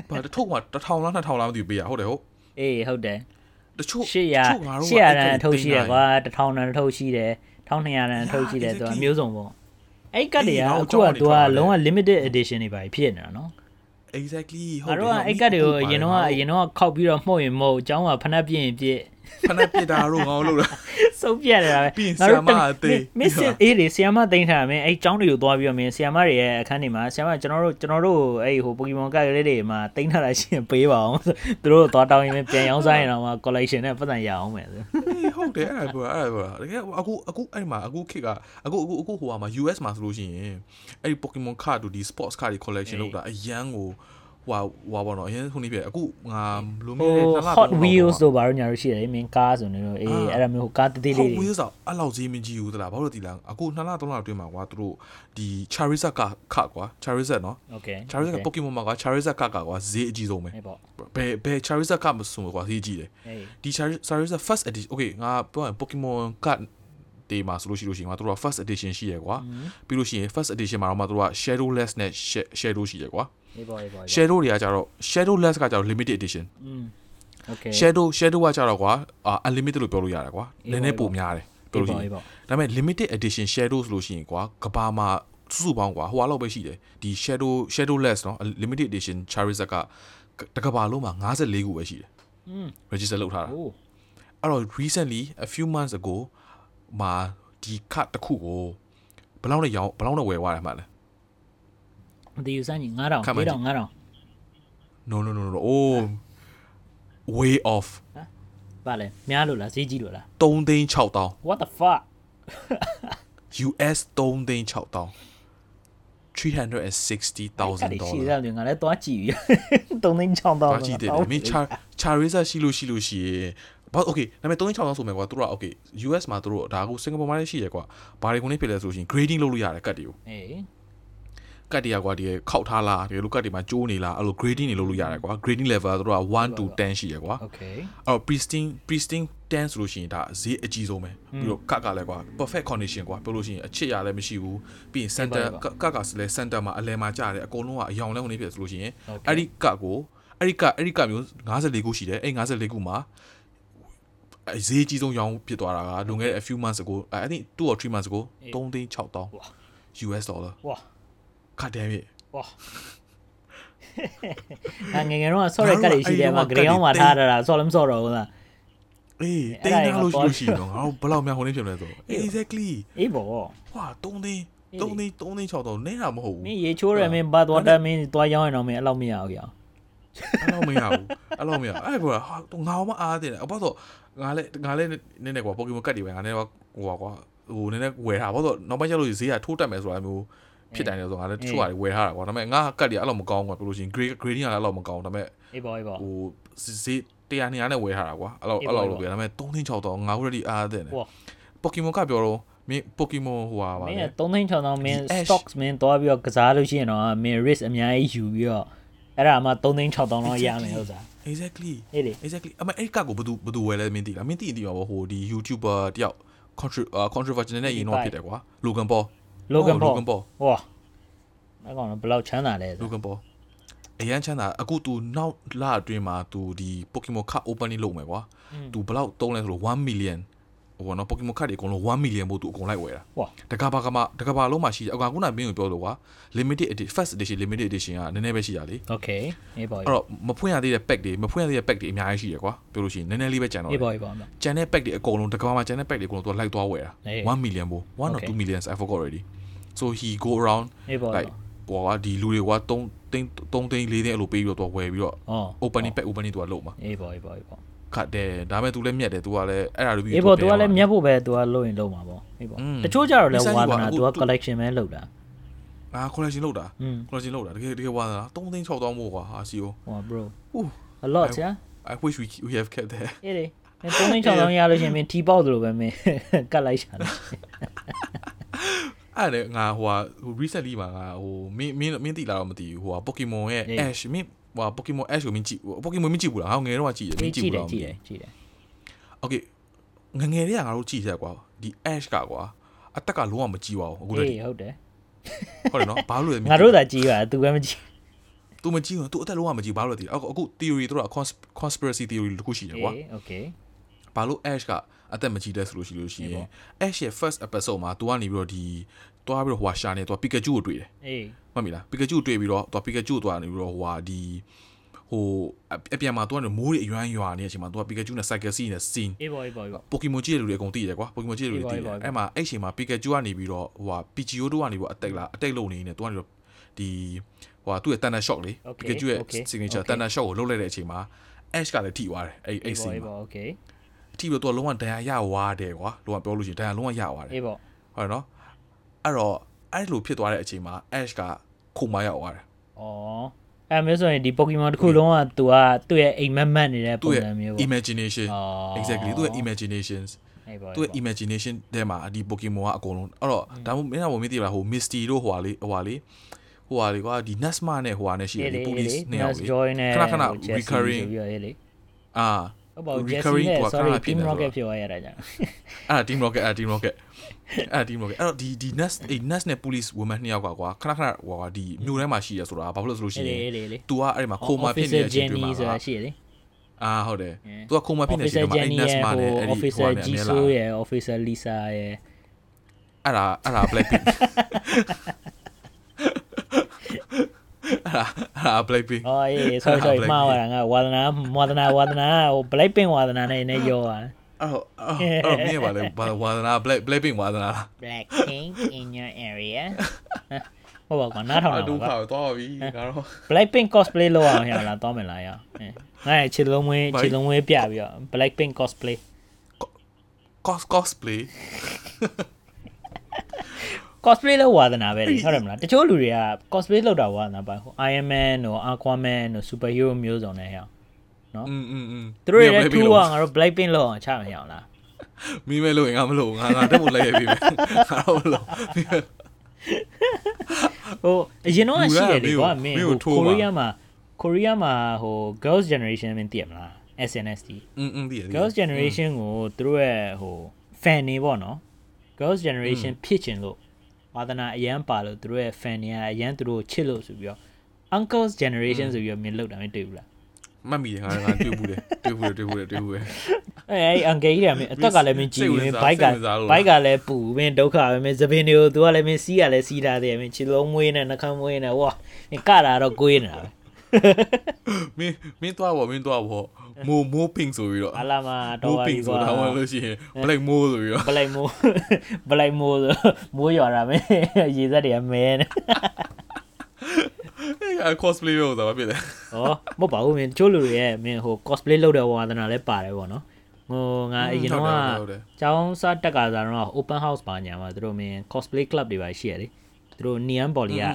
ဘာတထုပ်မှာ1000လား2000လားမသိဘူးပေးရဟုတ်တယ်ဟုတ်အေးဟုတ်တယ်တချို့800 800ရန်ထုတ်ရှိတယ်ကွာ1000ရန်ထုတ်ရှိတယ်1200ရန်ထုတ်ရှိတယ်သူကမျိုးစုံပေါ့အဲ့ကတ်တွေကအခုကသူကလုံးဝ limited edition တွေပါဖြစ်နေတာနော် exactly ဟုတ်တယ်အဲ့ကတ်တွေကိုအရင်တော့အရင်တော့ခောက်ပြီးတော့မှုတ်ရင်မှုတ်အเจ้าကဖနှက်ပြင်းပြည့် ဖနက်ပြတာတော့ငါလို့လားစုပ်ပြရတယ်ပဲပြီးဆီယမအသေးမစ်စစ်အေးလေဆီယမသိမ်းထားမယ်အဲ့ចောင်းတွေကိုသွားပြီးတော့မင်းဆီယမတွေရဲ့အခန်းတွေမှာဆီယမကျွန်တော်တို့ကျွန်တော်တို့အဲ့ဟိုပိုကီမွန်ကတ်ကလေးတွေမှာသိမ်းထားတာရှိရင်ပေးပါအောင်သူတို့သွားတောင်းရင်ပြန်ရောင်းစားရင်တော့ collection နဲ့ပတ်စံရအောင်မယ်ဆိုဟုတ်တယ်အဲ့ဒါအဲ့ဒါတကယ်အခုအခုအဲ့မှာအခုခေတ်ကအခုအခုအခုဟိုမှာ US မှာဆိုလို့ရှိရင်အဲ့ဒီ Pokemon card တို့ဒီ sports card တွေ collection လုပ်တာအရန်ကို ဟွာဟွာပေါ့နော်အရင်ခုနေပြအခုငါလိုမျိုးနှစ်လ Hot Wheels တို့ဘာလို့ညာလို့ရှိတယ်မင်းကားဆိုနေတော့အေးအဲ့ဒါမျိုးကားတသေးလေးတွေ Hot Wheels ဆိုအဲ့လောက်ကြီးမကြည့်ဘူးသလားဘာလို့ဒီလားအခုနှစ်လသုံးလအတွင်းမှာကွာသူတို့ဒီ Charizard ကခကွာ Charizard နော် Okay Charizard က Pokemon မှာကွာ Charizard ကကကွာဈေးအကြီးဆုံးပဲဘယ်ဘယ် Charizard ကမဆိုကွာဈေးကြီးတယ်ဒီ Charizard first edition okay ငါပြောရင် Pokemon ကတေးမှာဆိုလို့ရှိလို့ရှိရင်ငါတို့က first edition ရှိရယ်ကွာပြီးလို့ရှိရင် first edition မှာတော့မှတို့က shadowless နဲ့ shadow ရှိရယ်ကွာ အေးပါအေးပါ shadow တွေကကြတော့ shadowless ကကြတော့ limited edition อืม okay shadow shadow ကကြတော့ကွာ unlimited လို့ပြောလို့ရတယ်ကွာနည်းနည်းပိုများတယ်ပြောလို့ရှိရင်ဒါပေမဲ့ limited edition shadow ဆိုလို့ရှိရင်ကွာကဘာမှာစုစုပေါင်းကွာဟိုအလောက်ပဲရှိတယ်ဒီ shadow shadowless เนาะ limited edition charizard ကတကဘာလုံးမှာ54ခုပဲရှိတယ်อืม register လုပ်ထားတာအဲ့တော့ recently a few months ago မှာဒီ card တစ်ခုကိုဘယ်လောက်နဲ့ရောင်းဘယ်လောက်နဲ့ဝယ်သွားတယ်မှလဲ မသိဘူးစမ်းကြီး9000 4000 9000 no no no no oh way off ဘာလဲများလို့လားဈေးကြီးလို့လား3သိန်း6000 what the fuck US 3သိန်း6000 360,000 dollars ရှိတယ်ငါလည်းသွားကြည့်ပြီ3သိန်း6000သွားကြည့်တယ်မင်း Charisa ရှိလို့ရှိလို့ရှိရင်ဘာ okay ဒါပေမဲ့3600ဆိုမယ်ကွာသူတို့က okay US မှာသူတို့ဒါကိုစင်ကာပူမှာလည်းရှိရကွာဘာတွေခုနေဖြစ်လဲဆိုလို့ရှိရင် grading လုပ်လို့ရတယ်ကတ်တွေကိုအေး ကတ်တွေကကွာဒီခောက်ထားလားဒီလိုကတ်တွေမှာကျိုးနေလားအဲ့လို grading တွေလုပ်လို့ရတယ်ကွာ grading level ကသူတို့က1 to 10ရှိရကွာ okay အဲ့တော့ pristine pristine 10ဆိုလို့ရှိရင်ဒါဈေးအကြီးဆုံးပဲပြီးတော့ကတ်ကလည်းကွာ perfect condition ကွာပြောလို့ရှိရင်အချစ်ရလည်းမရှိဘူးပြီးရင် center ကတ်ကလည်း center မှာအလဲမှာကြားတယ်အကုန်လုံးကအယောင်လဲဝင်နေဖြစ်ဆိုလို့ရှိရင်အဲ့ဒီကတ်ကိုအဲ့ဒီကအဲ့ဒီကမျိုး54ခုရှိတယ်အဲ့54ခုမှာအဈေးကြီးဆုံးရောင်းဖြစ်သွားတာကလွန်ခဲ့တဲ့ a few months ago I think 2 or 3 months ago 3သိန်း6000 US dollar ဝါ ခတ်တယ်မြေဝါငငယ်တော့ဆော့ရကတ်ရရှိတယ်မှာဂရေအောင်မှာထားတာဆော့လည်းမဆော့တော့ဘူးလားအေးတိန်းထားလို့ရှိလို့ရှိတော့ငါတို့ဘယ်လောက်များဟိုနေဖြစ်မလဲဆို exactly အေးပေါ့ဟွာ3သိန်း3သိန်း3သိန်း6000နဲတာမဟုတ်ဘူးမင်းရေချိုးရမင်းဘာသွားတယ်မင်းသွားရောင်းရင်တော့မင်းအဲ့လောက်မရဘူးကြောင်အဲ့လောက်မရဘူးအဲ့လောက်မရအဲ့ကွာငါမအားတယ်အပေါ့တော့ငါလည်းငါလည်းနည်းနည်းကွာပိုကီမွန်ကတ်တွေပဲငါလည်းဟိုကွာဟိုနည်းနည်းဝယ်တာပေါ့တော့နောက်ပိုင်းကျလို့ဈေးကထိုးတက်မယ်ဆိုတာမျိုး ဖြစ်တယ်လို့ဆိုငါလည်းတချို့ဟာတွေဝယ်ထားတာကွာဒါပေမဲ့ငါကတ်တွေအဲ့လိုမကောင်းကွာပြောလို့ရှိရင် grade grading ကလည်းအဲ့လိုမကောင်းဒါပေမဲ့အေးပါအေးပါဟိုဈေးတရားနေရနဲ့ဝယ်ထားတာကွာအဲ့လိုအဲ့လိုလို့ပြောဒါပေမဲ့3သိန်း6တော့ငါ already အားတဲ့ပိုကီမွန်ကပြောတော့မင်းပိုကီမွန်ဟိုဟာပါမင်း3သိန်း6တော့မင်း stocks မင်းသွားပြီးတော့ကစားလို့ရှိရင်တော့မင်း risk အများကြီးယူပြီးတော့အဲ့ဒါမှ3သိန်း6တောင်းတော့ရမယ်ဥစ္စာ exactly အေးလေ exactly အမအဲ့ကကိုဘယ်သူဘယ်သူဝယ်လဲမင်းသိလားမင်းသိသိပါဘောဟိုဒီ YouTuber တယောက် controversy နဲ့ရင်တော့ဖြစ်တယ်ကွာ Logan Paul Logan Paul Logan Paul ဟောအဲ့ကောင်တော့ဘယ်လောက်ချမ်းသာလဲ Logan Paul အရန်ချမ်းသာအခု तू နောက်လအတွင်းမှာ तू ဒီ Pokemon Card opening လုပ်မယ်ကွာ तू ဘယ်လောက်တုံးလဲဆိုတော့1 million ဟိုနော်ပိုကီမွန်ကတ်တွေအကုန်လုံး1 million ပို့သူအကုန်လိုက်ဝယ်တာဟွာတကဘာကမတကဘာလုံးမှာရှိအကောင်ခုနမင်းကိုပြောလို့ကွာ limited edition first edition limited edition ကနည်းနည်းပဲရှိတာလေโอเคအေးပါအဲ့တော့မဖွင့်ရသေးတဲ့ pack တွေမဖွင့်ရသေးတဲ့ pack တွေအများကြီးရှိရကွာပြောလို့ရှိရင်နည်းနည်းလေးပဲကျန်တော့အေးပါအေးပါကျန်တဲ့ pack တွေအကုန်လုံးတကဘာမှာကျန်တဲ့ pack တွေအကုန်လုံးသူလိုက်သွားဝယ်တာ1 million ပို့1 or 2 million I forgot already so he go around like ဟိုကဒီလူတွေက3သိန်း3သိန်း4သိန်းအဲ့လိုပေးပြီးတော့သူဝယ်ပြီးတော့ opening pack opening သူကလုပ်မှာအေးပါအေးပါအေးပါ ခတ်တယ်ဒါပေမဲ့ तू လည်းမြက်တယ် तू ကလည်းအဲ့ဒါ review ပေးပေါ့ तू ကလည်းမြက်ဖို့ပဲ तू ကလုပ်ရင်လုပ်မှာပေါ့အေးပေါ့တချို့ကြတော့လည်းဝါသနာ तू က collection ပဲလုပ်တာအာ collection လုပ်တာ collection လုပ်တာတကယ်တကယ်ဝါသနာ3သိန်း6တောင်းမို့ကွာဟာစီယိုဟော bro ooh a lot yeah i wish we we have kept that အေးလေ3သိန်း6တောင်းရလို့ရှင်မင်းထီပေါက်သလိုပဲမင်းကတ်လိုက်ရှာတယ်အဲ့ဒါငါဟို recently မှာငါဟိုမင်းမင်းမင်းတိလာတော့မသိဘူးဟို Pokemon ရဲ့ Ash မင်း ဟိုဟာ Pokemon Ash ကိုမင်းကြည့် Pokemon မင်းကြည့်ဘူးလားငါငယ်တော့ကြည့်တယ်မင်းကြည့် ကြည့် ဘူး တယ် လား ကြည့်တယ်ကြည့်တယ် Okay ငငယ်လေးကငါတို့ကြည့်ရကွာဒီ Ash ကကွာအတက်ကလုံးဝမကြည့်ပါဘူးအခုလည်း အေးဟုတ်တယ် ဟုတ်တယ်နော်ဘာလို့လဲ ငါတို့သာကြည့်ပါ तू ပဲမကြည့် तू မကြည့်ဘူး तू အတက်လုံးဝမကြည့်ဘာလို့လဲဒီအခုအခု theory တို့က conspiracy theory တခုရှိတယ်ကွာ အေး okay ဘာလို့ Ash က အသက်မကြည့်တဲ့ဆိုလို့ရှိလို့ရှိရ အေး င် ပေါ့ Ash ရဲ့ first episode မှာ तू ကနေပြီးတော့ဒီတွားပြီးတော့ဟိုဟာရှာနေ तू Pikachu ကိုတွေ့တယ် အေး မှတ်မိလား Pikachu တွေ့ပြီးတော့ तू Pikachu တွားနေပြီးတော့ဟိုဟာဒီဟိုအအပြန်မှာ तू ကနေမိုးတွေအရွမ်းရွာနေတဲ့အချိန်မှာ तू Pikachu နဲ့ cycle scene နဲ့ scene အေးပေါ့အေးပေါ့အေးပေါ့ Pokemon ကြည့်တဲ့လူတွေအကုန်သိတယ်ကွာ Pokemon ကြည့်တဲ့လူတွေသိတယ်အဲ့မှာအဲ့ချိန်မှာ Pikachu ကနေပြီးတော့ဟိုဟာ Pikachu တို့ကနေပြီးတော့ attack လာ attack လုပ်နေနေ तू ကနေတော့ဒီဟိုဟာသူ့ရဲ့ Thunder Shock လေ Pikachu ရဲ့ signature Thunder Shock ကိုလုပ်လိုက်တဲ့အချိန်မှာ Ash ကလည်းထိသွားတယ်အဲ့အဲ့ အေးပေါ့ scene အေး မှာ ပေါ့ okay ထိပြီးတော့ तू လုံးဝဒဏ်ရာရဝါတယ်ကွာလုံးဝပြောလို့ရှိရင်ဒဏ်ရာလုံးဝရဝါတယ်အေးပေါ့ဟုတ်တယ်နော်အဲ့တော့အဲ့လိုဖြစ်သွားတဲ့အချိန်မှာ Ash ကခုမှရောက်သွားတယ်ဩအဲ့မျိုးဆိုရင်ဒီ Pokemon တစ်ခုလုံးက तू ကသူ့ရဲ့အိမ်မက်မက်နေတဲ့သူ့ပုံရဲ့စံမျိုးပေါ့ imagination အော် exactly သူ့ရဲ့ imaginations အေးပေါ့သူ့ရဲ့ imagination ထဲမှာဒီ Pokemon ကအကုန်လုံးအဲ့တော့ဒါမှမဟုတ်မင်းကမသိလားဟို Misty တို့ဟိုဟာလေးဟိုဟာလေးဟိုဟာလေးကွာဒီ Nasma နဲ့ဟိုဟာနဲ့ရှိတယ် police နှစ်ယောက်လေ join နဲ့ခဏခဏ Jessie recurring ဆိုပြီးတော့ရေးလေအာ ဟုတ်ပါဘူး Jessie recurring နဲ့ဟိုဟာခဏ sorry ခဏဖြစ် Team နေ Rocket ဆိုဖြစ်သွားရတာကြာင့်အဲ့ဒါ Team Rocket အဲ့ဒါ Team Rocket အဲ့ဒါ Team Rocket အဲ့တော့ဒီဒီ Nas အေး Nas နဲ့ police woman နှစ်ယောက်ကကွာခဏခဏဟိုဟာဒီမြို့ထဲမှာရှိရဆိုတာဘာဖြစ်လို့ဆိုလို့ရှိအေးရင်လေလေလေ तू ကအဲ့ဒီမှာခိုမာဖြစ်နေတဲ့အချိန်တွေမှာ Officer Jenny ဆိုတာရှိရလေအာဟုတ်တယ် Yeah. तू ကခိုမာဖြစ်နေတဲ့အ Officer ချိန်တွေမှာအဲ့ Jenny ရဲ့ Nasma နဲ့ဟိုအဲ့ဒီ Officer ဟိုဟာနဲ့အမြဲလာ Jisoo ရဲ့ Officer Lisa ရဲ့အဲ့ဒါအဲ့ဒါ Blackpink အဲ့ဒါအဲ့ဒါ Blackpink အော်အေး sorry sorry Blackpink မှားသွားတာငါဝါသနာဝါသနာဝါသနာဟို Blackpink ဝါသနာနဲ့နဲ့ရောอ่ะအဲ့တော့အဲ့တော့မင်းကပါလေဘာဝါသနာ Black Blackpink ဝါသနာလား Blackpink in your area ဟုတ်ပါကွာနားထောင်အဲ့တာဒုက္ခပါတော့သွားပြီငါတော့ Blackpink cosplay လုပ်အောင်ရလားတောင်းမယ်လားရအဲငါ့ရဲ့ခြေလုံးဝင်းဘာခြေလုံးဝင်းပြပြီးတော့ Blackpink cosplay cos cosplay cosplay လုပ်ဝါသနာပဲလေဟုတ်တယ်မလားတချို့လူတွေက cosplay လုပ်တာဝါသနာပါဟို Iron Man တို့ Aquaman တို့ superhero မျိုးစုံနဲ့ဟဲ့ อืมอืมอืม သူတို့ရဲ့ထူးကငါတို့ Blackpink လောက်အောင်ချမရအောင်လား မင်းမဲလို့ငါမလို့ငါငါတက်ဖို့လိုက်ရပြီပဲငါတော့မလို့ ဟိုအရင်တော့ရှိတယ်လေကွာမင်း မင်း ဟို ကိုထိုးပါ ကိုရီးယားမှာကိုရီးယားမှာဟို girls generation မင်းသိရမလား SNSD อืมอืมဒီ girls generation ကိုသူတို့ရဲ့ဟို fan နေပေါ့နော် girls generation ဖြစ်ချင်လို့ ဝါသနာအရန်ပါလို့သူတို့ရဲ့ fan တွေကအရန်သူတို့ချစ်လို့ဆိုပြီးတော့ uncles generation ဆိုပြီးတော့မင်းလောက်တာမင်းတွေ့ဘူးလားမှတ်မိတယ်ငါငါတွေ့ဘူးတယ်တွေ့ဘူးတယ်တွေ့ဘူးတယ်တွေ့ဘူးတယ်အဲအဲ့ uncle ကြီးတွေကမင်းအသက်ကလည်းမင်းကြည့်စိတ်မဝင်င်းစားဘိုက်ကစိတ်ဝင်စားလို့ဘိုက်ကလည်းပူမင်းဒုက္ခပဲမင်းသပင်တွေကို तू ကလည်းမင်းစီးရလည်းစီးထားတယ်မင်းခြေလုံးမွေးနဲ့နှာခေါင်းမွေးနဲ့ဝါမင်းကတာတော့ကိုးနေတာပဲမင်းမင်းသွားပေါ့မင်းသွားပေါ့ မိုးမိုး pink ဆိုပြီးတော့အလာမတော့မိုးပါ pink ပြီဆိုကွာတော့ဝင်လို့ရှိရင် black မိုးဆိုပြီးတော့ဘလိုက်မိုးဘလိုက်မိုးဆိုမိုးရွာတာမင်းရေစက်တွေကမဲနေအဲ cosplay လို့ဆိုတာဖြစ်တယ်ဩမဟုတ်ပါဘူးမင်းချိုးလူတွေရဲ့မင်းဟို cosplay လုပ်တဲ့ဝါသနာလည်းပါတယ်ပေါ့နော်ဟိုငါအရင်တော့ကဟုတ်တယ်ကျောင်းစားတက်ကစားတော့ open house ပါညာမှာသူတို့မင်း cosplay club တွေပါရှိရတယ်သူတို့ neon poly က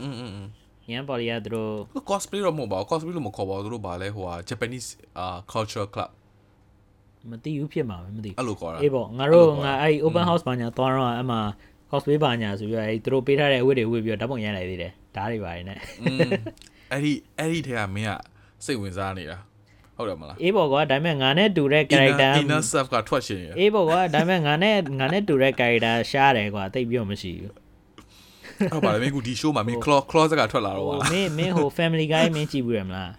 ရန်ပေါ်တွေကသူတို့ cosplay တော့မဟုတ်ပါဘူး cosplay လို့မခေါ်ပါဘူးသူတို့ဗာလဲဟိုဟာ Japanese အာ culture club မသိဘူးဖြစ်မှာပဲမသိအဲ့လိုခေါ်တာအေးပေါ့ငါတို့ငါအဲ့ open house ဘာညာသွားတော့အဲ့မှာ cosplay ဘာညာဆိုပြီးတော့အဲ့သူတို့ပေးထားတဲ့အဝတ်တွေဝတ်ပြီးတော့ဓာတ်ပုံရိုက်လိုက်သေးတယ်ဓာတ်တွေပါနေအဲ့ဒီအဲ့ဒီထဲကမင်းကစိတ်ဝင်စားနေတာဟုတ်တယ်မလားအေးပေါ့ကွာဒါပေမဲ့ငါနဲ့တူတဲ့ character inner self ကထွက်ရှင်ရအေးပေါ့ကွာဒါပေမဲ့ငါနဲ့ငါနဲ့တူတဲ့ character ရှားတယ်ကွာတိတ်ပြီးတော့မရှိဘူး ဟုတ်ပါလေမင်းကဒီ show မှာမင်း claw claw ကထွက်လာတော့ပါလားမင်းမင်းဟို family guy မင်းကြည့်ဘူးရမလား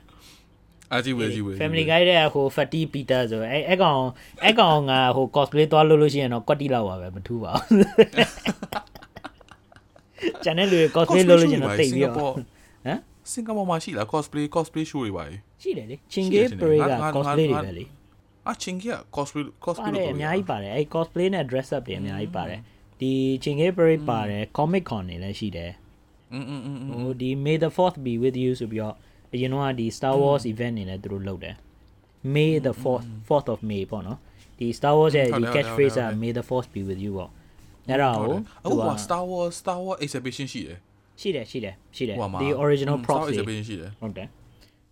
အာကြည့်ဝေကြည့်ဝေ family guy တဲ့ဟို fatty peter ဆိုအဲအဲ့ကောင်အဲ့ကောင်ငါဟို cosplay သွားလို့လို့ရှိရင်တော့ကွက်တီလောက်ပါပဲမထူးပါဘူးကျန်တဲ့လူတွေ cosplay လုပ်လို့ရှိရင်တော့တိတ်ပြီးတော့ဟမ်စင်ကာပူမှာရှိလား cosplay cosplay show တွေပါရှိတယ်လေ Chingay Parade က cosplay တွေပဲလေအာ Chingay က cosplay cosplay လုပ်တယ်အများကြီးပါတယ်အဲ့ cosplay နဲ့ dress up တွေအများကြီးပါတယ် ဒီ Chingay Parade ပါတယ် Comic Con တွေလည်းရှိတယ်อืมอืมอืมဟိုဒီ May the 4th be with you ဆိုပြီးတော့အရင်တော့ဒီ Star Wars event နေလည်းသူတို့လုပ်တယ် May the 4th 4th of May ပေါ့နော်ဒီ Star Wars ရဲ့ဒီ catchphrase က May the Force be with you ပေါ့အဲ့ဒါကိုအခုက Star Wars Star Wars exhibition ရှိတယ်ရှိတယ်ရှိတယ်ရှိတယ်ဒီ original props တွေရှိတယ်ဟုတ်တယ်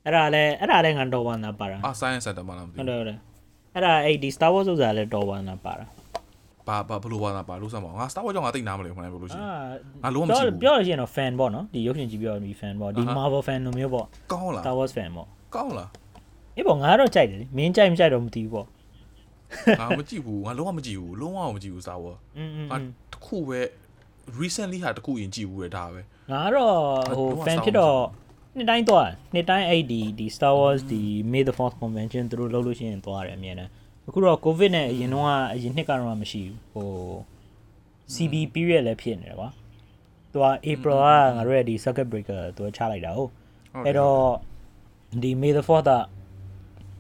အဲ့ဒါလည်းအဲ့ဒါလည်းငါတော်ဝန်တာပါတာအာ science center မှာလားမသိဘူးဟုတ်တယ်ဟုတ်တယ်အဲ့ဒါအဲ့ဒီ Star Wars ဆိုတာလည်းတော်ဝန်တာပါတာ ဘာဘာဘလို့ဝါတာပါလို့ဆက်မအောင်ငါ Star Wars ကြောင့်ငါသိနားမလဲခဏပြောလို့ရှိရင်ငါလုံးဝမကြည့်ဘူးပြောလို့ရှိရင်တော့ fan ပေါ့နော်ဒီရုပ်ရှင်ကြည့်ပြောဒီ fan ပေါ့ဒီ Marvel fan လိုမျိုးပေါ့ကောင်းလား Star Wars fan ပေါ့ကောင်းလားအေးပေါ့ငါတော့ကြိုက်တယ်မင်းကြိုက်မကြိုက်တော့မသိဘူးပေါ့ငါမကြည့်ဘူးငါလုံးဝမကြည့်ဘူးလုံးဝမကြည့်ဘူး Star Wars อืมငါတခုပဲ recently ဟာတခုရင်ကြည့်ဘူးလေဒါပဲငါတော့ဟို fan ဖြစ်တော့နှစ်တိုင်းသွားနှစ်တိုင်းအဲ့ဒီဒီ Star Wars ဒီ May the 4th convention သူတို့လုပ်လို့ရှိရင်သွားတယ်အမြဲတမ်း အခုတော့ covid နဲ့အရင်တော့အရင်နှစ်ကတော့မရှိဘူးဟို CB period လည်းဖြစ်နေတယ်ကွာသူက April ကငါတို့ရဲ့ဒီ circuit breaker သူချလိုက်တာဟုတ်အဲ့တော့ဒီ May the 4th က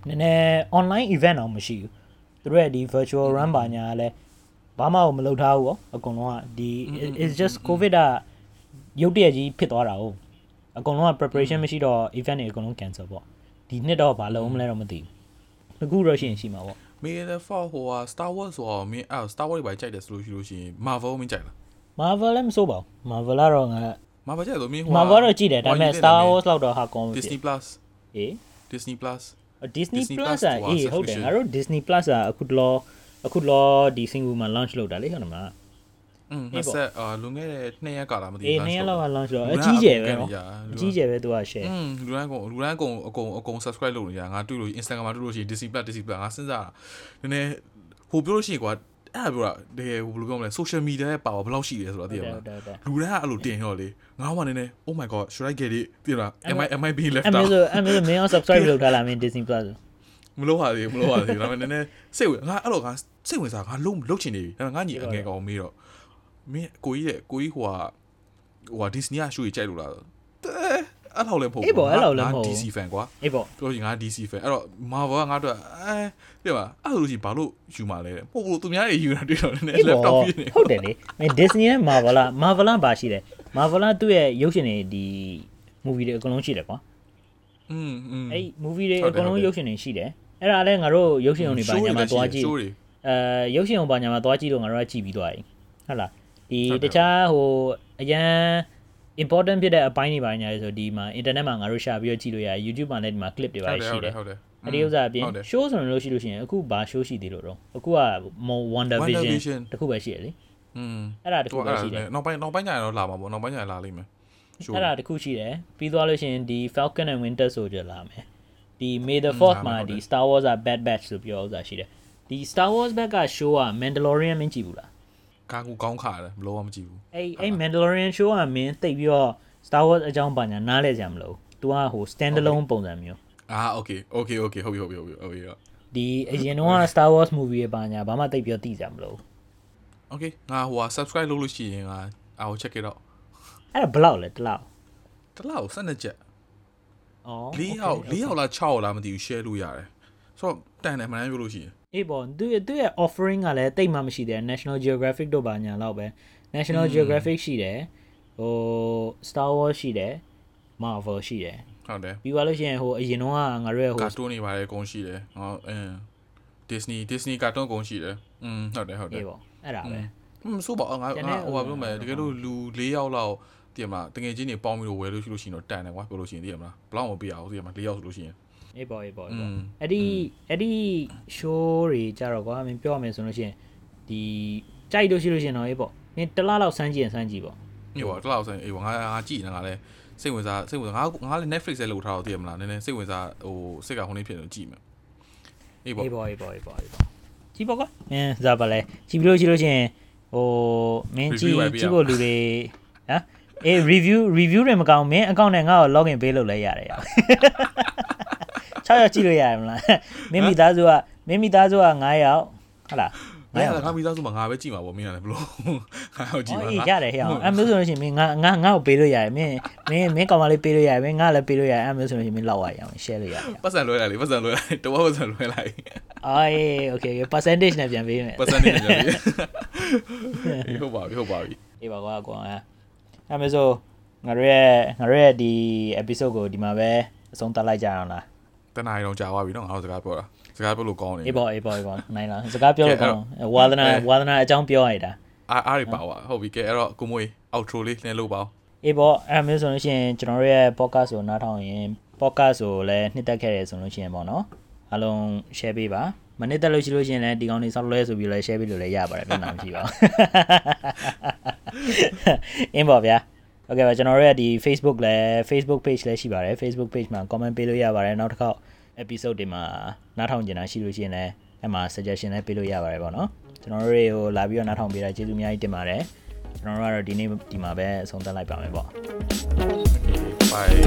နည်းနည်း online event တော့မရှိဘူးသူတို့ရဲ့ဒီ virtual run ပါညာလည်းဘာမှမလုပ်ထားဘူးပေါ့အကုန်လုံးကဒီ is just covid ကရုတ်တရက်ကြီးဖြစ်သွားတာဟုတ်အကုန်လုံးက preparation မရှိတော့ event တွေအကုန်လုံး cancel ပေါ့ဒီနှစ်တော့ဘာလုပ်မလဲတော့မသိဘူးအခုတော့ရှိရင်ရှိမှာပေါ့ May the 4 ဟိုဟာ Star Wars ဆိုတော့မင်းအဲ့ Star Wars တွေပါကြိုက်တယ်ဆိုလို့ရှိလို့ရှိရင် Marvel မင်းကြိုက်လား Marvel လည်းမစိုးပါဘူး Marvel ကတော့ငါ Marvel ကြိုက်လို့မင်းဟို Marvel တော့ကြည့်တယ်ဒါပေမဲ့ Star Wars လောက်တော့ဟာကောင်း Disney Plus အေး Disney Plus Disney Plus อ่ะအေးဟုတ်တယ်ငါတို့ Disney Plus อ่ะအခုတလောအခုလောဒီ single မှာ launch လုပ်တာလေဟုတ်တယ်မလား อืมနှစ်ဆက်အာလွန်ခဲ့တဲ့2ရက်ကာလာမသိဘူးအေး2ရက်လောက်က launch တော့အကြီးကျယ်ပဲနော်အကြီးကျယ်ပဲသူက share อืมလူတိုင်းကုန်လူတိုင်းကုန်အကုန်အကုန် subscribe လုပ်နေကြငါတွေ့လို့ Instagram မှာတွေ့လို့ရှိရင် Disney Plus Disney Plus ငါစဉ်းစားနည်းနည်းဟိုပြောလို့ရှိရင်ကွာအဲ့ဒါပြောတာတကယ်ဟိုဘယ်လိုပြောမလဲ social media ရဲ့ power ဘယ်လောက်ရှိလဲဆိုတော့သိရမလားလူတိုင်းကအဲ့လိုတင်ရောလေငါမှနည်းနည်း oh my god should i get it သိလား am i am i being left out အမေဆိုအမေဆိုမင်းအောင် subscribe လုပ်ထားလားမင်း Disney Plus မလို့ပါသေးမလို့ပါသေးဒါပေမဲ့နည်းနည်းစိတ်ဝင်ငါအဲ့လိုငါစိတ်ဝင်စားငါလုံးလုံးချင်နေပြီဒါပေမဲ့ငါညီအငယ်ကောင်မေးတော့ မင်းကိုကြီးတဲ့ကိုကြီးဟိုဟာဟိုဟာ Disney က show ကြီးကြိုက်လို့လားအဲ့လောက်လည်းမဟုတ်ဘူးအေးပေါ့အဲ့လောက်လည်းမဟုတ် DC fan ကွာအေးပေါ့ပြောရင်ငါ DC fan အဲ့တော့ Marvel ကငါတို့အဲပြပါအဲ့လိုကြီးဘာလို့ယူမှာလဲပို့လို့သူများတွေယူတာတွေ့တော့နည်းနည်း laptop ပြနေဟုတ်တယ်လေမင်း Disney နဲ့ Marvel က Marvel ကဘာရှိလဲ Marvel ကသူ့ရဲ့ရုပ်ရှင်တွေဒီ movie တွေအကုန်လုံးရှိတယ်ကွာอืมอืมအဲ့ movie တွေအကုန်လုံးရုပ်ရှင်တွေရှိတယ်အဲ့ဒါလည်းငါတို့ရုပ်ရှင်ုံတွေပါညာမှာသွားကြည့်အဲရုပ်ရှင်ုံပါညာမှာသွားကြည့်လို့ငါတို့ကကြည့်ပြီးသွားပြီဟုတ်လား ဒီတခြားဟိုအရန် important ဖြစ်တဲ့အပိုင်းတွေပါညာလေဆိုဒီမှာ internet မှာငါတို့ရှာပြီးတော့ကြည့်လို့ရတယ် YouTube မှာလည်းဒီမှာ clip တွေပါရှိတယ်ဟုတ်တယ်အဲ့ဒီဥစ္စာအပြင် show ဆိုလို့ရှိလို့ရှိရင်အခုဘာ show ရှိသေးလို့တော့အခုက Wonder Vision တခုပဲရှိရလေอืมအဲ့ဒါတခုပဲရှိတယ်နောက်ပိုင်းနောက်ပိုင်းညရင်တော့လာမှာပေါ့နောက်ပိုင်းညရင်လာလိမ့်မယ်အဲ့ဒါတခုရှိတယ်ပြီးသွားလို့ရှိရင်ဒီ Falcon and Winter Soldier လာမယ်ဒီ May the 4th မှာဒီ Star Wars က Bad Batch ဆိုပြောဥစ္စာရှိတယ်ဒီ Star Wars ဘက်က show က Mandalorian မင်းကြည့်ဘူးလား ကာကူကောင်းခါတယ်ဘလို့မကြည့်ဘူးအဲ့အဲ့ Mandalorian show ကမင်းသိပြီးတော့ Star Wars အကြောင်းပါညာနားလဲကြမလို့ तू ကဟို standalone ပုံစံမျိုးအာ okay okay okay ဟုတ်ပြီဟုတ်ပြီဟုတ်ပြီဟုတ်ပြီဒီအရင်တော့ Star Wars movie ရဲ့ပါညာဘာမှသိပြီးတော့သိကြမလို့ okay ငါဟိုဟာ subscribe လုပ်လို့ရှိရင်ငါ I'll check it out အဲ့ဒါဘယ်လောက်လဲတလောက်တလောက်12ချက်အော်၄ယောက်၄ယောက်လား6ယောက်လားမသိဘူး share လို့ရတယ်ဆိုတော့တန်တယ်မှန်တယ်ပြောလို့ရှိရင် အေးပေါ့သူသူရဲ့ offering ကလည်းတိတ်မှမရှိသေး National Geographic တို့ပါညာတော့ပဲ National Geographic ရှိတယ်ဟို Star Wars ရှိတယ် Marvel ရှိတယ်ဟုတ်တယ်ပြီးသွားလို့ရှိရင်ဟိုအရင်တော့ငါတို့ရဲ့ဟို cartoon တွေပါတယ်အကုန်ရှိတယ်ဟောအင်း Disney Disney cartoon အကုန်ရှိတယ်อืมဟုတ်တယ်ဟုတ်တယ်အေးပေါ့အဲ့ဒါပဲမဆိုးပါငါဟိုပါပြောမယ်တကယ်လို့လူ၄ယောက်လောက်တည်မလားတကယ်ချင်းတွေပေါင်းပြီးတော့ဝယ်လို့ရှိလို့ရှိရင်တော့တန်တယ်ကွာပြောလို့ရှိရင်တည်မလားဘလောက်မပေးရဘူးတည်မလား၄ယောက်ဆိုလို့ရှိရင် အေးပေါ့အေးပေါ့အေးပေါ့အဲ့ဒီအဲ့ဒီ show တွေကြတော့ကွာမင်းပြောရမယ်ဆိုလို့ရှိရင်ဒီကြိုက်လို့ရှိလို့ရှိရင်တော့အေးပေါ့မင်းတစ်လားလောက်စမ်းကြည့်ရင်စမ်းကြည့်ပေါ့အေးပေါ့တစ်လားလောက်စမ်းအေးပေါ့ငါငါကြည့်နေငါလည်းစိတ်ဝင်စားစိတ်ဝင်စားငါငါလည်း Netflix လည်းလုပ်ထားတော့သိရမလားနည်းနည်းစိတ်ဝင်စားဟိုစိတ်ကဟိုနေ့ဖြစ်နေကြည့်မယ်အေးပေါ့အေးပေါ့အေးပေါ့အေးပေါ့အေးပေါ့ကြည့်ပေါ့ကွာမင်းစားပါလဲကြည့်ပြီးလို့ကြည့်လို့ချင်းဟိုမင်းကြည့်ကြည့်ဖို့လူတွေဟမ်အေး review review တွေမကောင်းမင်း account နဲ့ငါ့ကို login ပေးလို့လည်းရတယ်ရ 6ရောက်ကြည့်လို့ရတယ်မလားမင်းမိသားစုကမင်းမိသားစုက9ယောက်ဟုတ်လားငါကမိသားစုမှာငါပဲကြည့်မှာပေါ့မင်းလည်းဘလို့ငါ့ကိုကြည့်မှာအေးရတယ်ဟဲ့အောင်အဲ့မျိုးဆိုလို့ရှိရင်မင်းငါငါငါ့ကိုပေးလို့ရတယ်မင်းမင်းမင်းကောင်မလေးပေးလို့ရတယ်မင်းငါလည်းပေးလို့ရတယ်အဲ့မျိုးဆိုလို့ရှိရင်မင်းလောက်ရအောင် share လို့ရတယ်ပတ်စံလွှဲလိုက်လေပတ်စံလွှဲလိုက်တော့ပတ်စံလွှဲလိုက်အေး okay okay percentage နဲ့ပြန်ပေးမယ် percentage နဲ့ပြန်ပေးဟုတ်ပါပြီဟုတ်ပါပြီအေးပါကွာကွာအဲ့မျိုးဆိုငါတို့ရဲ့ငါတို့ရဲ့ဒီ episode ကိုဒီမှာပဲအဆုံးသတ်လိုက်ကြအောင်လား တနားရီတော့ကြာသွားပြီနော်ငါတို့စကားပြောတာစကားပြောလို့ကောင်းတယ်အေးပေါ့အေးပေါ့အေးပေါ့နိုင်လားစကားပြောလို့ကောင်းဝါသနာဝါသနာအကြောင်းပြောရတာအားအားရပါဝါဟုတ်ပြီကဲအဲ့တော့ကိုမွေ outro လေးနည်းလို့ပါအေးပေါ့အဲ့မျိုးဆိုလို့ရှိရင်ကျွန်တော်တို့ရဲ့ podcast ကိုနားထောင်ရင် podcast ကိုလည်းနှစ်သက်ခဲ့တယ်ဆိုလို့ရှိရင်ပေါ့နော်အားလုံး share ပေးပါမနစ်တက်လို့ရှိလို့ရှိရင်လည်းဒီကောင်းနေဆောက်လဲဆိုပြီးလည်း share ပေးလို့လည်းရပါတယ်ပြန်လာမရှိပါဘူးအင်းပေါ့ဗျာ โอเคပါကျွန်တော်တို့ရဲ့ဒီ Facebook လည်း Facebook page လည်းရှိပါတယ် Facebook page မှာ comment ပေးလို့ရပါတယ်နောက်တစ်ခေါက် episode တွေမှာနားထောင်ကြတာရှိလို့ရှိရင်လည်းအဲ့မှာ suggestion လည်းပေးလို့ရပါတယ်ပေါ့နော်ကျွန်တော်တို့တွေကိုလာပြီးတော့နားထောင်ပေးတာကျေးဇူးအများကြီးတင်ပါတယ်ကျွန်တော်တို့ကတော့ဒီနေ့ဒီမှာပဲအဆုံးသတ်လိုက်ပါမယ်ပေါ့ Bye